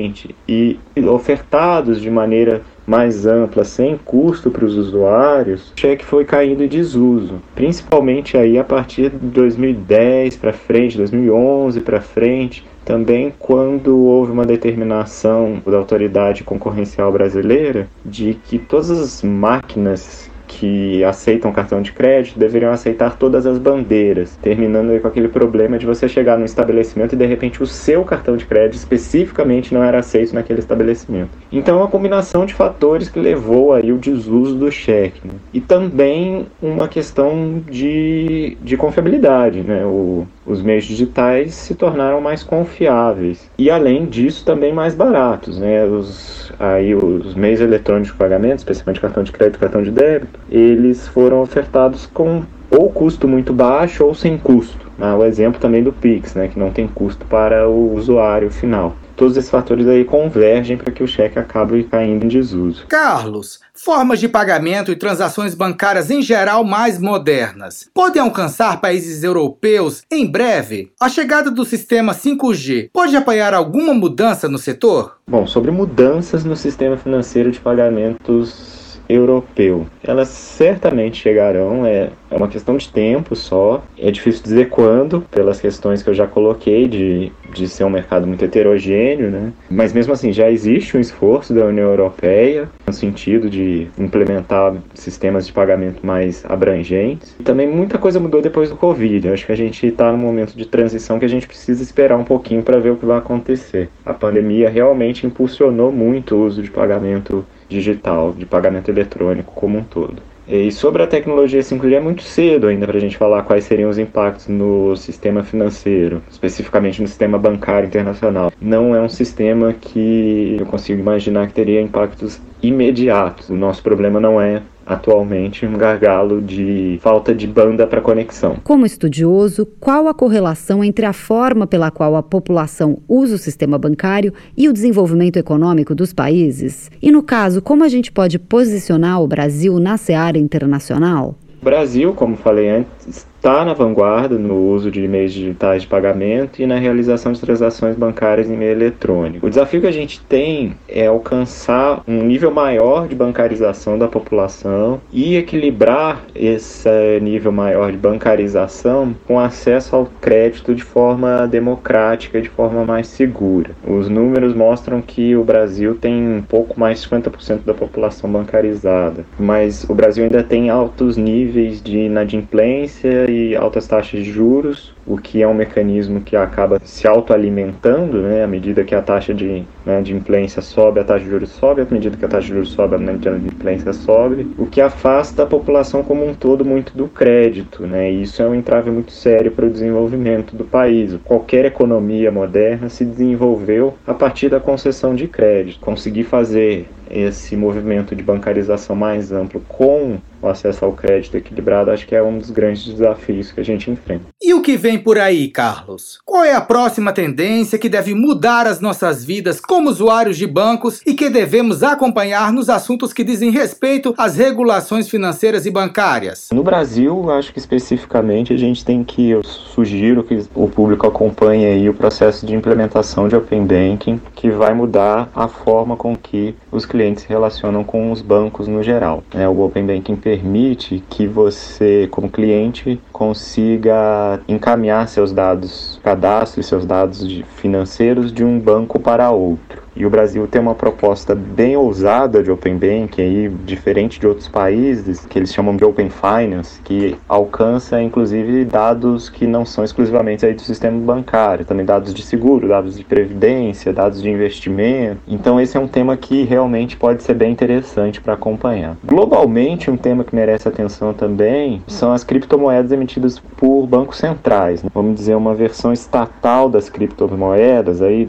Speaker 7: e ofertados de maneira mais ampla, sem custo para os usuários, o cheque foi caindo em desuso, principalmente aí a partir de 2010 para frente, 2011 para frente, também quando houve uma determinação da autoridade concorrencial brasileira de que todas as máquinas que aceitam cartão de crédito deveriam aceitar todas as bandeiras, terminando com aquele problema de você chegar no estabelecimento e de repente o seu cartão de crédito especificamente não era aceito naquele estabelecimento. Então é uma combinação de fatores que levou aí o desuso do cheque. Né? E também uma questão de, de confiabilidade, né? O, os meios digitais se tornaram mais confiáveis e além disso também mais baratos, né? Os, aí os meios eletrônicos de pagamento, especialmente cartão de crédito, cartão de débito, eles foram ofertados com ou custo muito baixo ou sem custo. Ah, o exemplo também do Pix, né, que não tem custo para o usuário final todos esses fatores aí convergem para que o cheque acabe caindo em desuso.
Speaker 2: Carlos, formas de pagamento e transações bancárias em geral mais modernas podem alcançar países europeus em breve? A chegada do sistema 5G pode apoiar alguma mudança no setor?
Speaker 7: Bom, sobre mudanças no sistema financeiro de pagamentos europeu. Elas certamente chegarão, é, é uma questão de tempo só. É difícil dizer quando, pelas questões que eu já coloquei de, de ser um mercado muito heterogêneo, né? Mas mesmo assim, já existe um esforço da União Europeia no sentido de implementar sistemas de pagamento mais abrangentes. E também muita coisa mudou depois do Covid. Eu acho que a gente está num momento de transição que a gente precisa esperar um pouquinho para ver o que vai acontecer. A pandemia realmente impulsionou muito o uso de pagamento digital, de pagamento eletrônico como um todo. E sobre a tecnologia 5G é muito cedo ainda para a gente falar quais seriam os impactos no sistema financeiro, especificamente no sistema bancário internacional. Não é um sistema que eu consigo imaginar que teria impactos imediatos. O nosso problema não é atualmente um gargalo de falta de banda para conexão.
Speaker 1: Como estudioso, qual a correlação entre a forma pela qual a população usa o sistema bancário e o desenvolvimento econômico dos países? E no caso, como a gente pode posicionar o Brasil na seara internacional?
Speaker 7: O Brasil, como falei antes, está na vanguarda no uso de meios digitais de pagamento e na realização de transações bancárias em meio eletrônico. O desafio que a gente tem é alcançar um nível maior de bancarização da população e equilibrar esse nível maior de bancarização com acesso ao crédito de forma democrática, de forma mais segura. Os números mostram que o Brasil tem um pouco mais de 50% da população bancarizada, mas o Brasil ainda tem altos níveis de inadimplência e altas taxas de juros, o que é um mecanismo que acaba se autoalimentando, né, à medida que a taxa de, né, de implência sobe, a taxa de juros sobe, à medida que a taxa de juros sobe, a taxa de implência sobe, o que afasta a população como um todo muito do crédito, né, e isso é um entrave muito sério para o desenvolvimento do país. Qualquer economia moderna se desenvolveu a partir da concessão de crédito. Conseguir fazer esse movimento de bancarização mais amplo com o acesso ao crédito equilibrado, acho que é um dos grandes desafios que a gente enfrenta.
Speaker 2: E o que vem por aí, Carlos? Qual é a próxima tendência que deve mudar as nossas vidas como usuários de bancos e que devemos acompanhar nos assuntos que dizem respeito às regulações financeiras e bancárias?
Speaker 7: No Brasil, acho que especificamente a gente tem que, eu sugiro que o público acompanhe aí o processo de implementação de Open Banking, que vai mudar a forma com que os clientes se relacionam com os bancos no geral. É, o Open Banking permite que você, como cliente, consiga encaminhar seus dados, cadastro e seus dados financeiros de um banco para outro. E o Brasil tem uma proposta bem ousada de Open Bank, aí, diferente de outros países, que eles chamam de Open Finance, que alcança inclusive dados que não são exclusivamente aí do sistema bancário, também dados de seguro, dados de previdência, dados de investimento. Então esse é um tema que realmente pode ser bem interessante para acompanhar. Globalmente, um tema que merece atenção também são as criptomoedas emitidas por bancos centrais. Né? Vamos dizer, uma versão estatal das criptomoedas aí,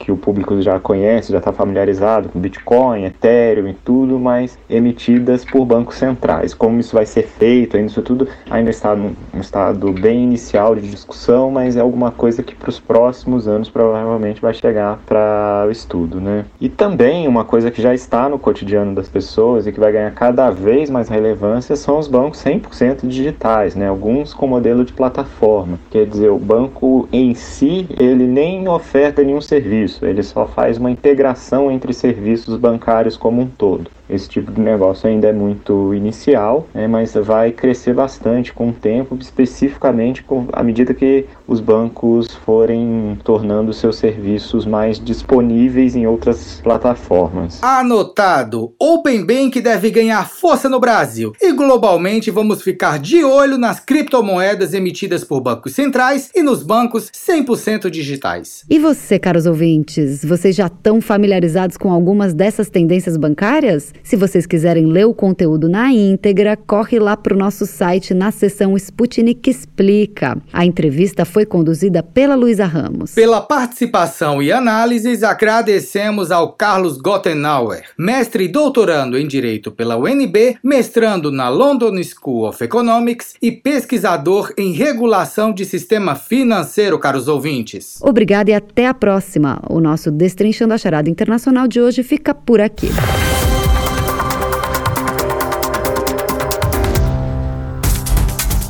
Speaker 7: que o público já conhece, já está familiarizado com Bitcoin, Ethereum e tudo, mas emitidas por bancos centrais. Como isso vai ser feito, ainda isso tudo ainda está num estado bem inicial de discussão, mas é alguma coisa que para os próximos anos provavelmente vai chegar para o estudo, né? E também uma coisa que já está no cotidiano das pessoas e que vai ganhar cada vez mais relevância são os bancos 100% digitais, né? Alguns com modelo de plataforma, quer dizer, o banco em si ele nem oferta nenhum serviço, ele só faz uma integração entre serviços bancários como um todo. Esse tipo de negócio ainda é muito inicial, né, mas vai crescer bastante com o tempo, especificamente com, à medida que os bancos forem tornando seus serviços mais disponíveis em outras plataformas.
Speaker 2: Anotado! Open Bank deve ganhar força no Brasil e globalmente vamos ficar de olho nas criptomoedas emitidas por bancos centrais e nos bancos 100% digitais.
Speaker 1: E você, caros ouvintes, vocês já estão familiarizados com algumas dessas tendências bancárias? Se vocês quiserem ler o conteúdo na íntegra, corre lá para o nosso site na seção Sputnik Explica. A entrevista foi conduzida pela Luísa Ramos.
Speaker 2: Pela participação e análises, agradecemos ao Carlos Gottenauer, mestre e doutorando em Direito pela UNB, mestrando na London School of Economics e pesquisador em regulação de sistema financeiro, caros ouvintes.
Speaker 1: Obrigada e até a próxima. O nosso Destrinchando a Charada Internacional de hoje fica por aqui.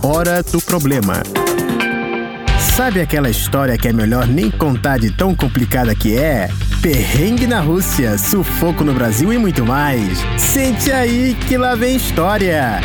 Speaker 3: Hora do problema. Sabe aquela história que é melhor nem contar de tão complicada que é? Perrengue na Rússia, sufoco no Brasil e muito mais. Sente aí que lá vem história.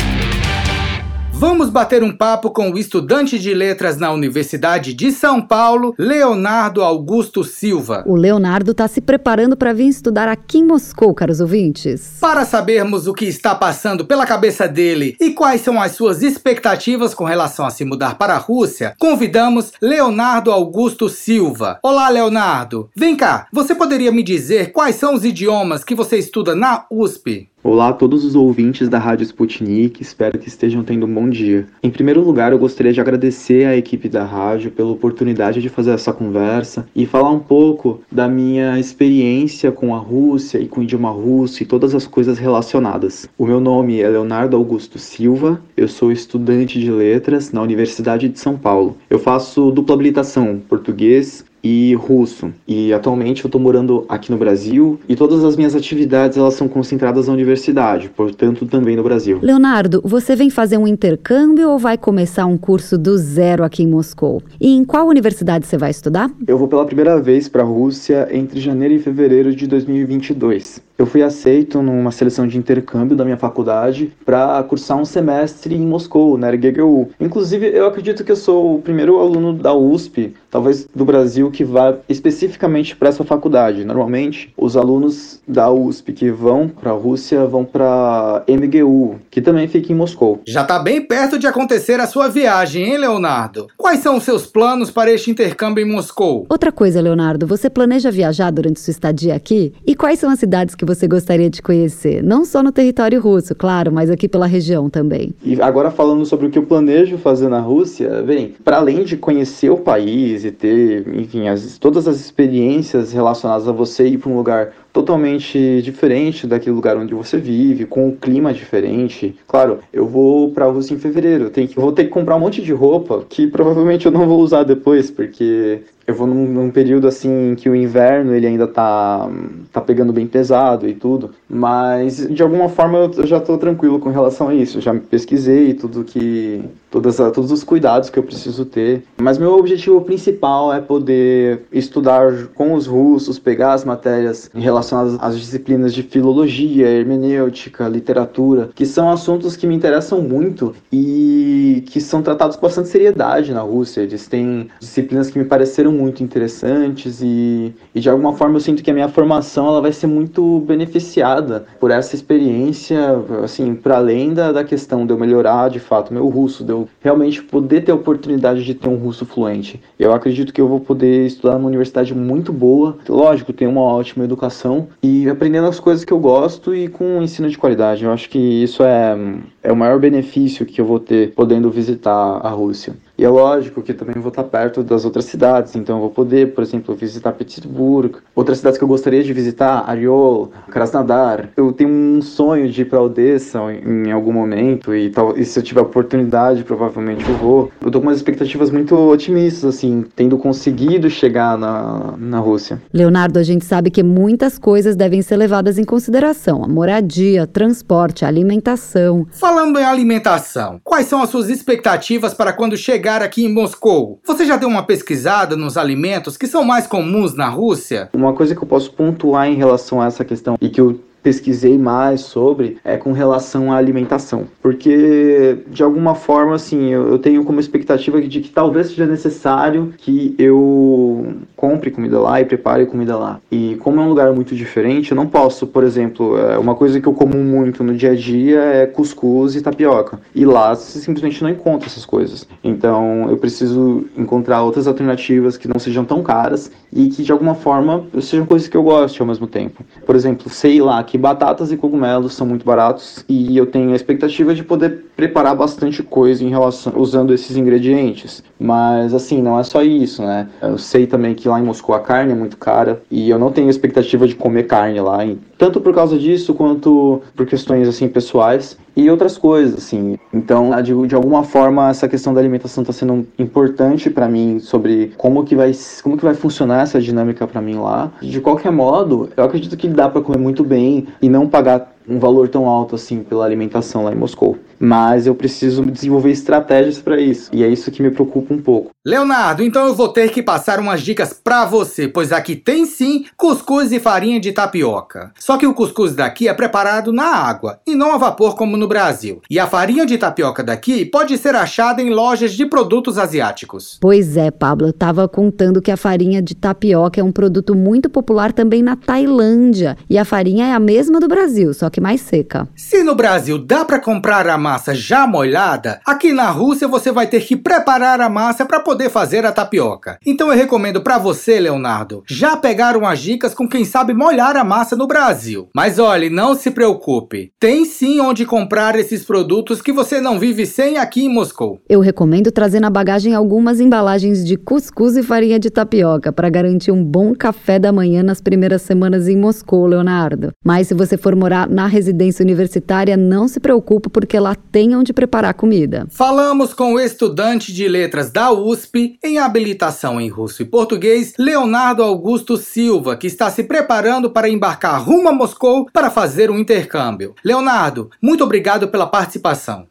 Speaker 2: Vamos bater um papo com o estudante de letras na Universidade de São Paulo, Leonardo Augusto Silva.
Speaker 1: O Leonardo está se preparando para vir estudar aqui em Moscou, caros ouvintes.
Speaker 2: Para sabermos o que está passando pela cabeça dele e quais são as suas expectativas com relação a se mudar para a Rússia, convidamos Leonardo Augusto Silva. Olá, Leonardo. Vem cá, você poderia me dizer quais são os idiomas que você estuda na USP?
Speaker 8: Olá a todos os ouvintes da Rádio Sputnik, espero que estejam tendo um bom dia. Em primeiro lugar, eu gostaria de agradecer à equipe da rádio pela oportunidade de fazer essa conversa e falar um pouco da minha experiência com a Rússia e com o idioma russo e todas as coisas relacionadas. O meu nome é Leonardo Augusto Silva, eu sou estudante de letras na Universidade de São Paulo. Eu faço dupla habilitação, português e russo. E atualmente eu estou morando aqui no Brasil e todas as minhas atividades elas são concentradas na universidade, portanto também no Brasil.
Speaker 1: Leonardo, você vem fazer um intercâmbio ou vai começar um curso do zero aqui em Moscou? E em qual universidade você vai estudar?
Speaker 8: Eu vou pela primeira vez para a Rússia entre janeiro e fevereiro de 2022 eu fui aceito numa seleção de intercâmbio da minha faculdade para cursar um semestre em Moscou, na RGGU. Inclusive, eu acredito que eu sou o primeiro aluno da USP, talvez do Brasil, que vá especificamente para essa faculdade. Normalmente, os alunos da USP que vão para a Rússia vão para MGU, que também fica em Moscou.
Speaker 2: Já está bem perto de acontecer a sua viagem, hein, Leonardo? Quais são os seus planos para este intercâmbio em Moscou?
Speaker 1: Outra coisa, Leonardo, você planeja viajar durante sua estadia aqui? E quais são as cidades que você gostaria de conhecer? Não só no território russo, claro, mas aqui pela região também.
Speaker 8: E agora falando sobre o que eu planejo fazer na Rússia, bem, para além de conhecer o país e ter, enfim, as, todas as experiências relacionadas a você ir para um lugar totalmente diferente daquele lugar onde você vive, com um clima diferente. Claro, eu vou para a Rússia em fevereiro, tenho que, vou ter que comprar um monte de roupa que provavelmente eu não vou usar depois, porque eu vou num, num, período assim que o inverno ele ainda tá, tá pegando bem pesado e tudo, mas de alguma forma eu já tô tranquilo com relação a isso. Eu já pesquisei tudo que todas, todos os cuidados que eu preciso ter. Mas meu objetivo principal é poder estudar com os russos, pegar as matérias relacionadas às disciplinas de filologia, hermenêutica, literatura, que são assuntos que me interessam muito e que são tratados com bastante seriedade na Rússia. Eles têm disciplinas que me pareceram muito interessantes e, e de alguma forma eu sinto que a minha formação ela vai ser muito beneficiada por essa experiência, assim, para além da, da questão de eu melhorar de fato meu russo, de eu realmente poder ter a oportunidade de ter um russo fluente. Eu acredito que eu vou poder estudar numa universidade muito boa, lógico, ter uma ótima educação e aprendendo as coisas que eu gosto e com um ensino de qualidade. Eu acho que isso é, é o maior benefício que eu vou ter podendo visitar a Rússia. E é lógico que também vou estar perto das outras cidades, então eu vou poder, por exemplo, visitar Petersburg, outras cidades que eu gostaria de visitar, Ariol, Krasnodar. Eu tenho um sonho de ir para Odessa em algum momento e, tal, e se eu tiver oportunidade, provavelmente eu vou. Eu tô com umas expectativas muito otimistas, assim, tendo conseguido chegar na, na Rússia.
Speaker 1: Leonardo, a gente sabe que muitas coisas devem ser levadas em consideração: a moradia, transporte, alimentação.
Speaker 2: Falando em alimentação, quais são as suas expectativas para quando chegar chegar aqui em Moscou. Você já deu uma pesquisada nos alimentos que são mais comuns na Rússia?
Speaker 8: Uma coisa que eu posso pontuar em relação a essa questão e que eu pesquisei mais sobre é com relação à alimentação, porque de alguma forma assim eu, eu, tenho como expectativa de que talvez seja necessário que eu compre comida lá e prepare comida lá. E como é um lugar muito diferente, eu não posso, por exemplo, é, uma coisa que eu como muito no dia a dia é cuscuz e tapioca. E lá você simplesmente não encontra essas coisas. Então eu preciso encontrar outras alternativas que não sejam tão caras e que de alguma forma sejam coisas que eu goste ao mesmo tempo. Por exemplo, sei lá que batatas e cogumelos são muito baratos e eu tenho a expectativa de poder preparar bastante coisa em relação usando esses ingredientes. Mas assim, não é só isso, né? Eu sei também que lá em Moscou a carne é muito cara e eu não tenho expectativa de comer carne lá, tanto por causa disso quanto por questões assim pessoais e outras coisas, assim. Então, de, de alguma forma, essa questão da alimentação está sendo importante para mim sobre como que vai como que vai funcionar essa dinâmica para mim lá. De qualquer modo, eu acredito que dá para comer muito bem e não pagar um valor tão alto assim pela alimentação lá em Moscou. Mas eu preciso desenvolver estratégias para isso, e é isso que me preocupa um pouco.
Speaker 2: Leonardo, então eu vou ter que passar umas dicas para você, pois aqui tem sim cuscuz e farinha de tapioca. Só que o cuscuz daqui é preparado na água e não a vapor como no Brasil. E a farinha de tapioca daqui pode ser achada em lojas de produtos asiáticos.
Speaker 1: Pois é, Pablo, eu tava contando que a farinha de tapioca é um produto muito popular também na Tailândia, e a farinha é a mesma do Brasil, só que mais seca.
Speaker 2: Se no Brasil dá para comprar a massa já molhada, aqui na Rússia você vai ter que preparar a massa para poder fazer a tapioca. Então eu recomendo para você, Leonardo, já pegar umas dicas com quem sabe molhar a massa no Brasil. Mas olhe, não se preocupe. Tem sim onde comprar esses produtos que você não vive sem aqui em Moscou.
Speaker 1: Eu recomendo trazer na bagagem algumas embalagens de cuscuz e farinha de tapioca para garantir um bom café da manhã nas primeiras semanas em Moscou, Leonardo. Mas se você for morar na residência universitária, não se preocupe porque lá tem onde preparar comida.
Speaker 2: Falamos com o estudante de letras da USP em habilitação em russo e português, Leonardo Augusto Silva, que está se preparando para embarcar rumo a Moscou para fazer um intercâmbio. Leonardo, muito obrigado pela participação.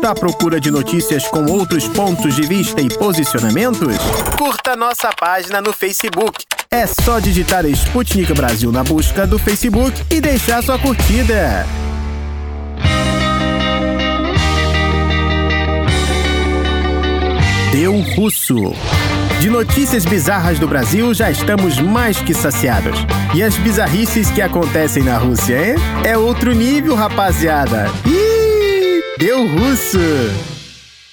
Speaker 3: Está à procura de notícias com outros pontos de vista e posicionamentos? Curta nossa página no Facebook. É só digitar Sputnik Brasil na busca do Facebook e deixar sua curtida. Deu Russo. De notícias bizarras do Brasil já estamos mais que saciados. E as bizarrices que acontecem na Rússia, hein? É outro nível, rapaziada. Ih! Deu Russo!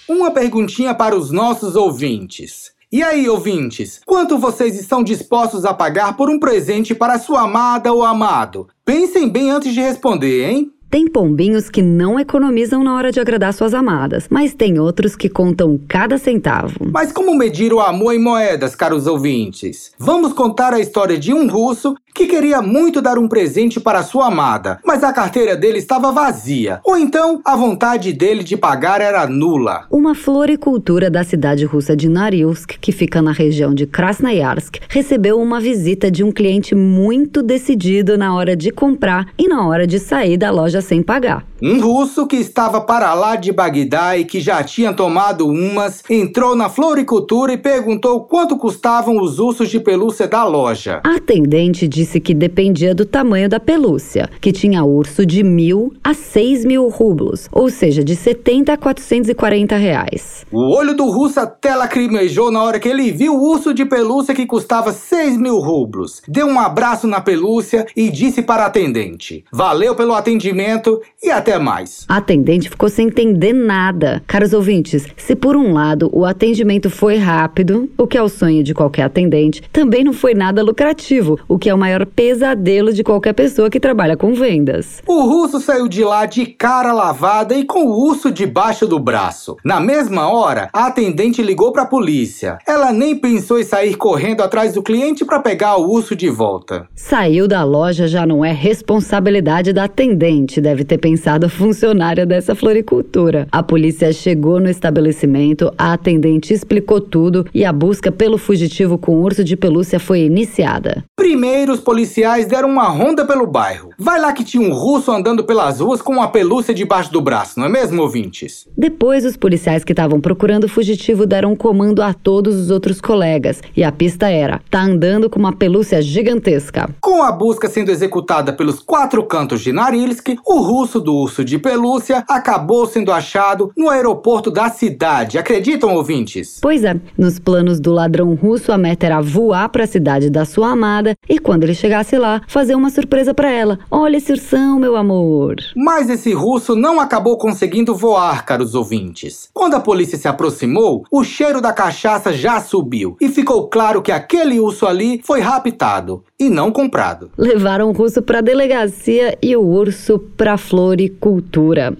Speaker 2: Uma perguntinha para os nossos ouvintes. E aí, ouvintes, quanto vocês estão dispostos a pagar por um presente para sua amada ou amado? Pensem bem antes de responder, hein?
Speaker 1: Tem pombinhos que não economizam na hora de agradar suas amadas, mas tem outros que contam cada centavo.
Speaker 2: Mas como medir o amor em moedas, caros ouvintes? Vamos contar a história de um russo que queria muito dar um presente para sua amada, mas a carteira dele estava vazia, ou então a vontade dele de pagar era nula.
Speaker 1: Uma floricultura da cidade russa de Narilsk, que fica na região de Krasnoyarsk, recebeu uma visita de um cliente muito decidido na hora de comprar e na hora de sair da loja sem pagar.
Speaker 2: Um russo que estava para lá de Bagdá e que já tinha tomado umas, entrou na floricultura e perguntou quanto custavam os ursos de pelúcia da loja.
Speaker 1: A atendente disse que dependia do tamanho da pelúcia, que tinha urso de mil a seis mil rublos, ou seja, de 70 a 440 reais.
Speaker 2: O olho do russo até lacrimejou na hora que ele viu o urso de pelúcia que custava 6 mil rublos. Deu um abraço na pelúcia e disse para a atendente: Valeu pelo atendimento e até mais.
Speaker 1: A atendente ficou sem entender nada. Caros ouvintes, se por um lado o atendimento foi rápido, o que é o sonho de qualquer atendente, também não foi nada lucrativo, o que é o maior pesadelo de qualquer pessoa que trabalha com vendas.
Speaker 2: O russo saiu de lá de cara lavada e com o urso debaixo do braço. Na mesma hora, a atendente ligou para a polícia. Ela nem pensou em sair correndo atrás do cliente para pegar o urso de volta.
Speaker 1: Saiu da loja já não é responsabilidade da atendente, deve ter pensado funcionária dessa floricultura. A polícia chegou no estabelecimento, a atendente explicou tudo e a busca pelo fugitivo com urso de pelúcia foi iniciada.
Speaker 2: Primeiro, os policiais deram uma ronda pelo bairro. Vai lá que tinha um russo andando pelas ruas com uma pelúcia debaixo do braço, não é mesmo, ouvintes?
Speaker 1: Depois, os policiais que estavam procurando o fugitivo deram um comando a todos os outros colegas. E a pista era: tá andando com uma pelúcia gigantesca.
Speaker 2: Com a busca sendo executada pelos quatro cantos de Narilsk, o russo do urso de pelúcia acabou sendo achado no aeroporto da cidade. Acreditam, ouvintes?
Speaker 1: Pois é, nos planos do ladrão russo, a meta era voar para a cidade da sua amada e quando ele chegasse lá, fazer uma surpresa para ela. Olha esse ursão, meu amor.
Speaker 2: Mas esse russo não acabou conseguindo voar, caros ouvintes. Quando a polícia se aproximou, o cheiro da cachaça já subiu e ficou claro que aquele urso ali foi raptado e não comprado.
Speaker 1: Levaram o russo para delegacia e o urso para floricultura.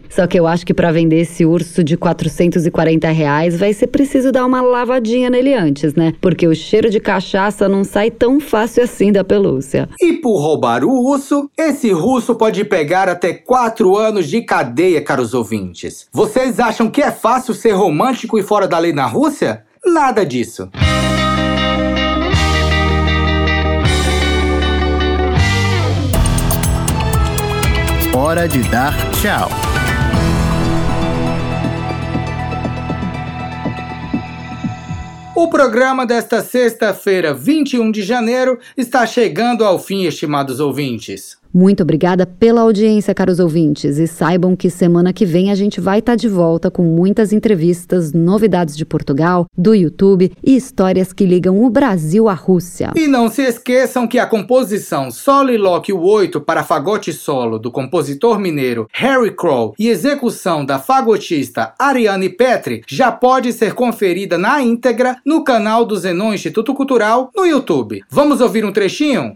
Speaker 1: Só que eu acho que para vender esse urso de 440 reais vai ser preciso dar uma lavadinha nele antes, né? Porque o cheiro de cachaça não sai tão fácil assim da pelúcia.
Speaker 2: E por roubar o urso, esse russo pode pegar até quatro anos de cadeia, caros ouvintes. Vocês acham que é fácil ser romântico e fora da lei na Rússia? Nada disso.
Speaker 3: Hora de dar tchau.
Speaker 2: O programa desta sexta-feira, 21 de janeiro, está chegando ao fim, estimados ouvintes.
Speaker 1: Muito obrigada pela audiência, caros ouvintes, e saibam que semana que vem a gente vai estar de volta com muitas entrevistas, novidades de Portugal, do YouTube e histórias que ligam o Brasil à Rússia.
Speaker 2: E não se esqueçam que a composição Soliloquy 8 para fagote solo do compositor mineiro Harry Crow e execução da fagotista Ariane Petri já pode ser conferida na íntegra no canal do Zenon Instituto Cultural no YouTube. Vamos ouvir um trechinho?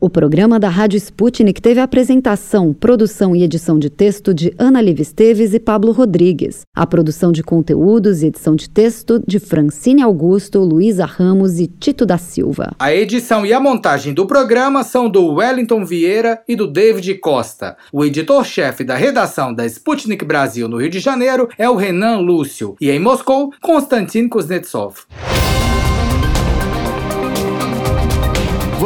Speaker 1: O programa da Rádio Sputnik teve apresentação, produção e edição de texto de Ana Liv Esteves e Pablo Rodrigues. A produção de conteúdos e edição de texto de Francine Augusto, Luísa Ramos e Tito da Silva.
Speaker 2: A edição e a montagem do programa são do Wellington Vieira e do David Costa. O editor-chefe da redação da Sputnik Brasil no Rio de Janeiro é o Renan Lúcio e em Moscou, Konstantin Kuznetsov.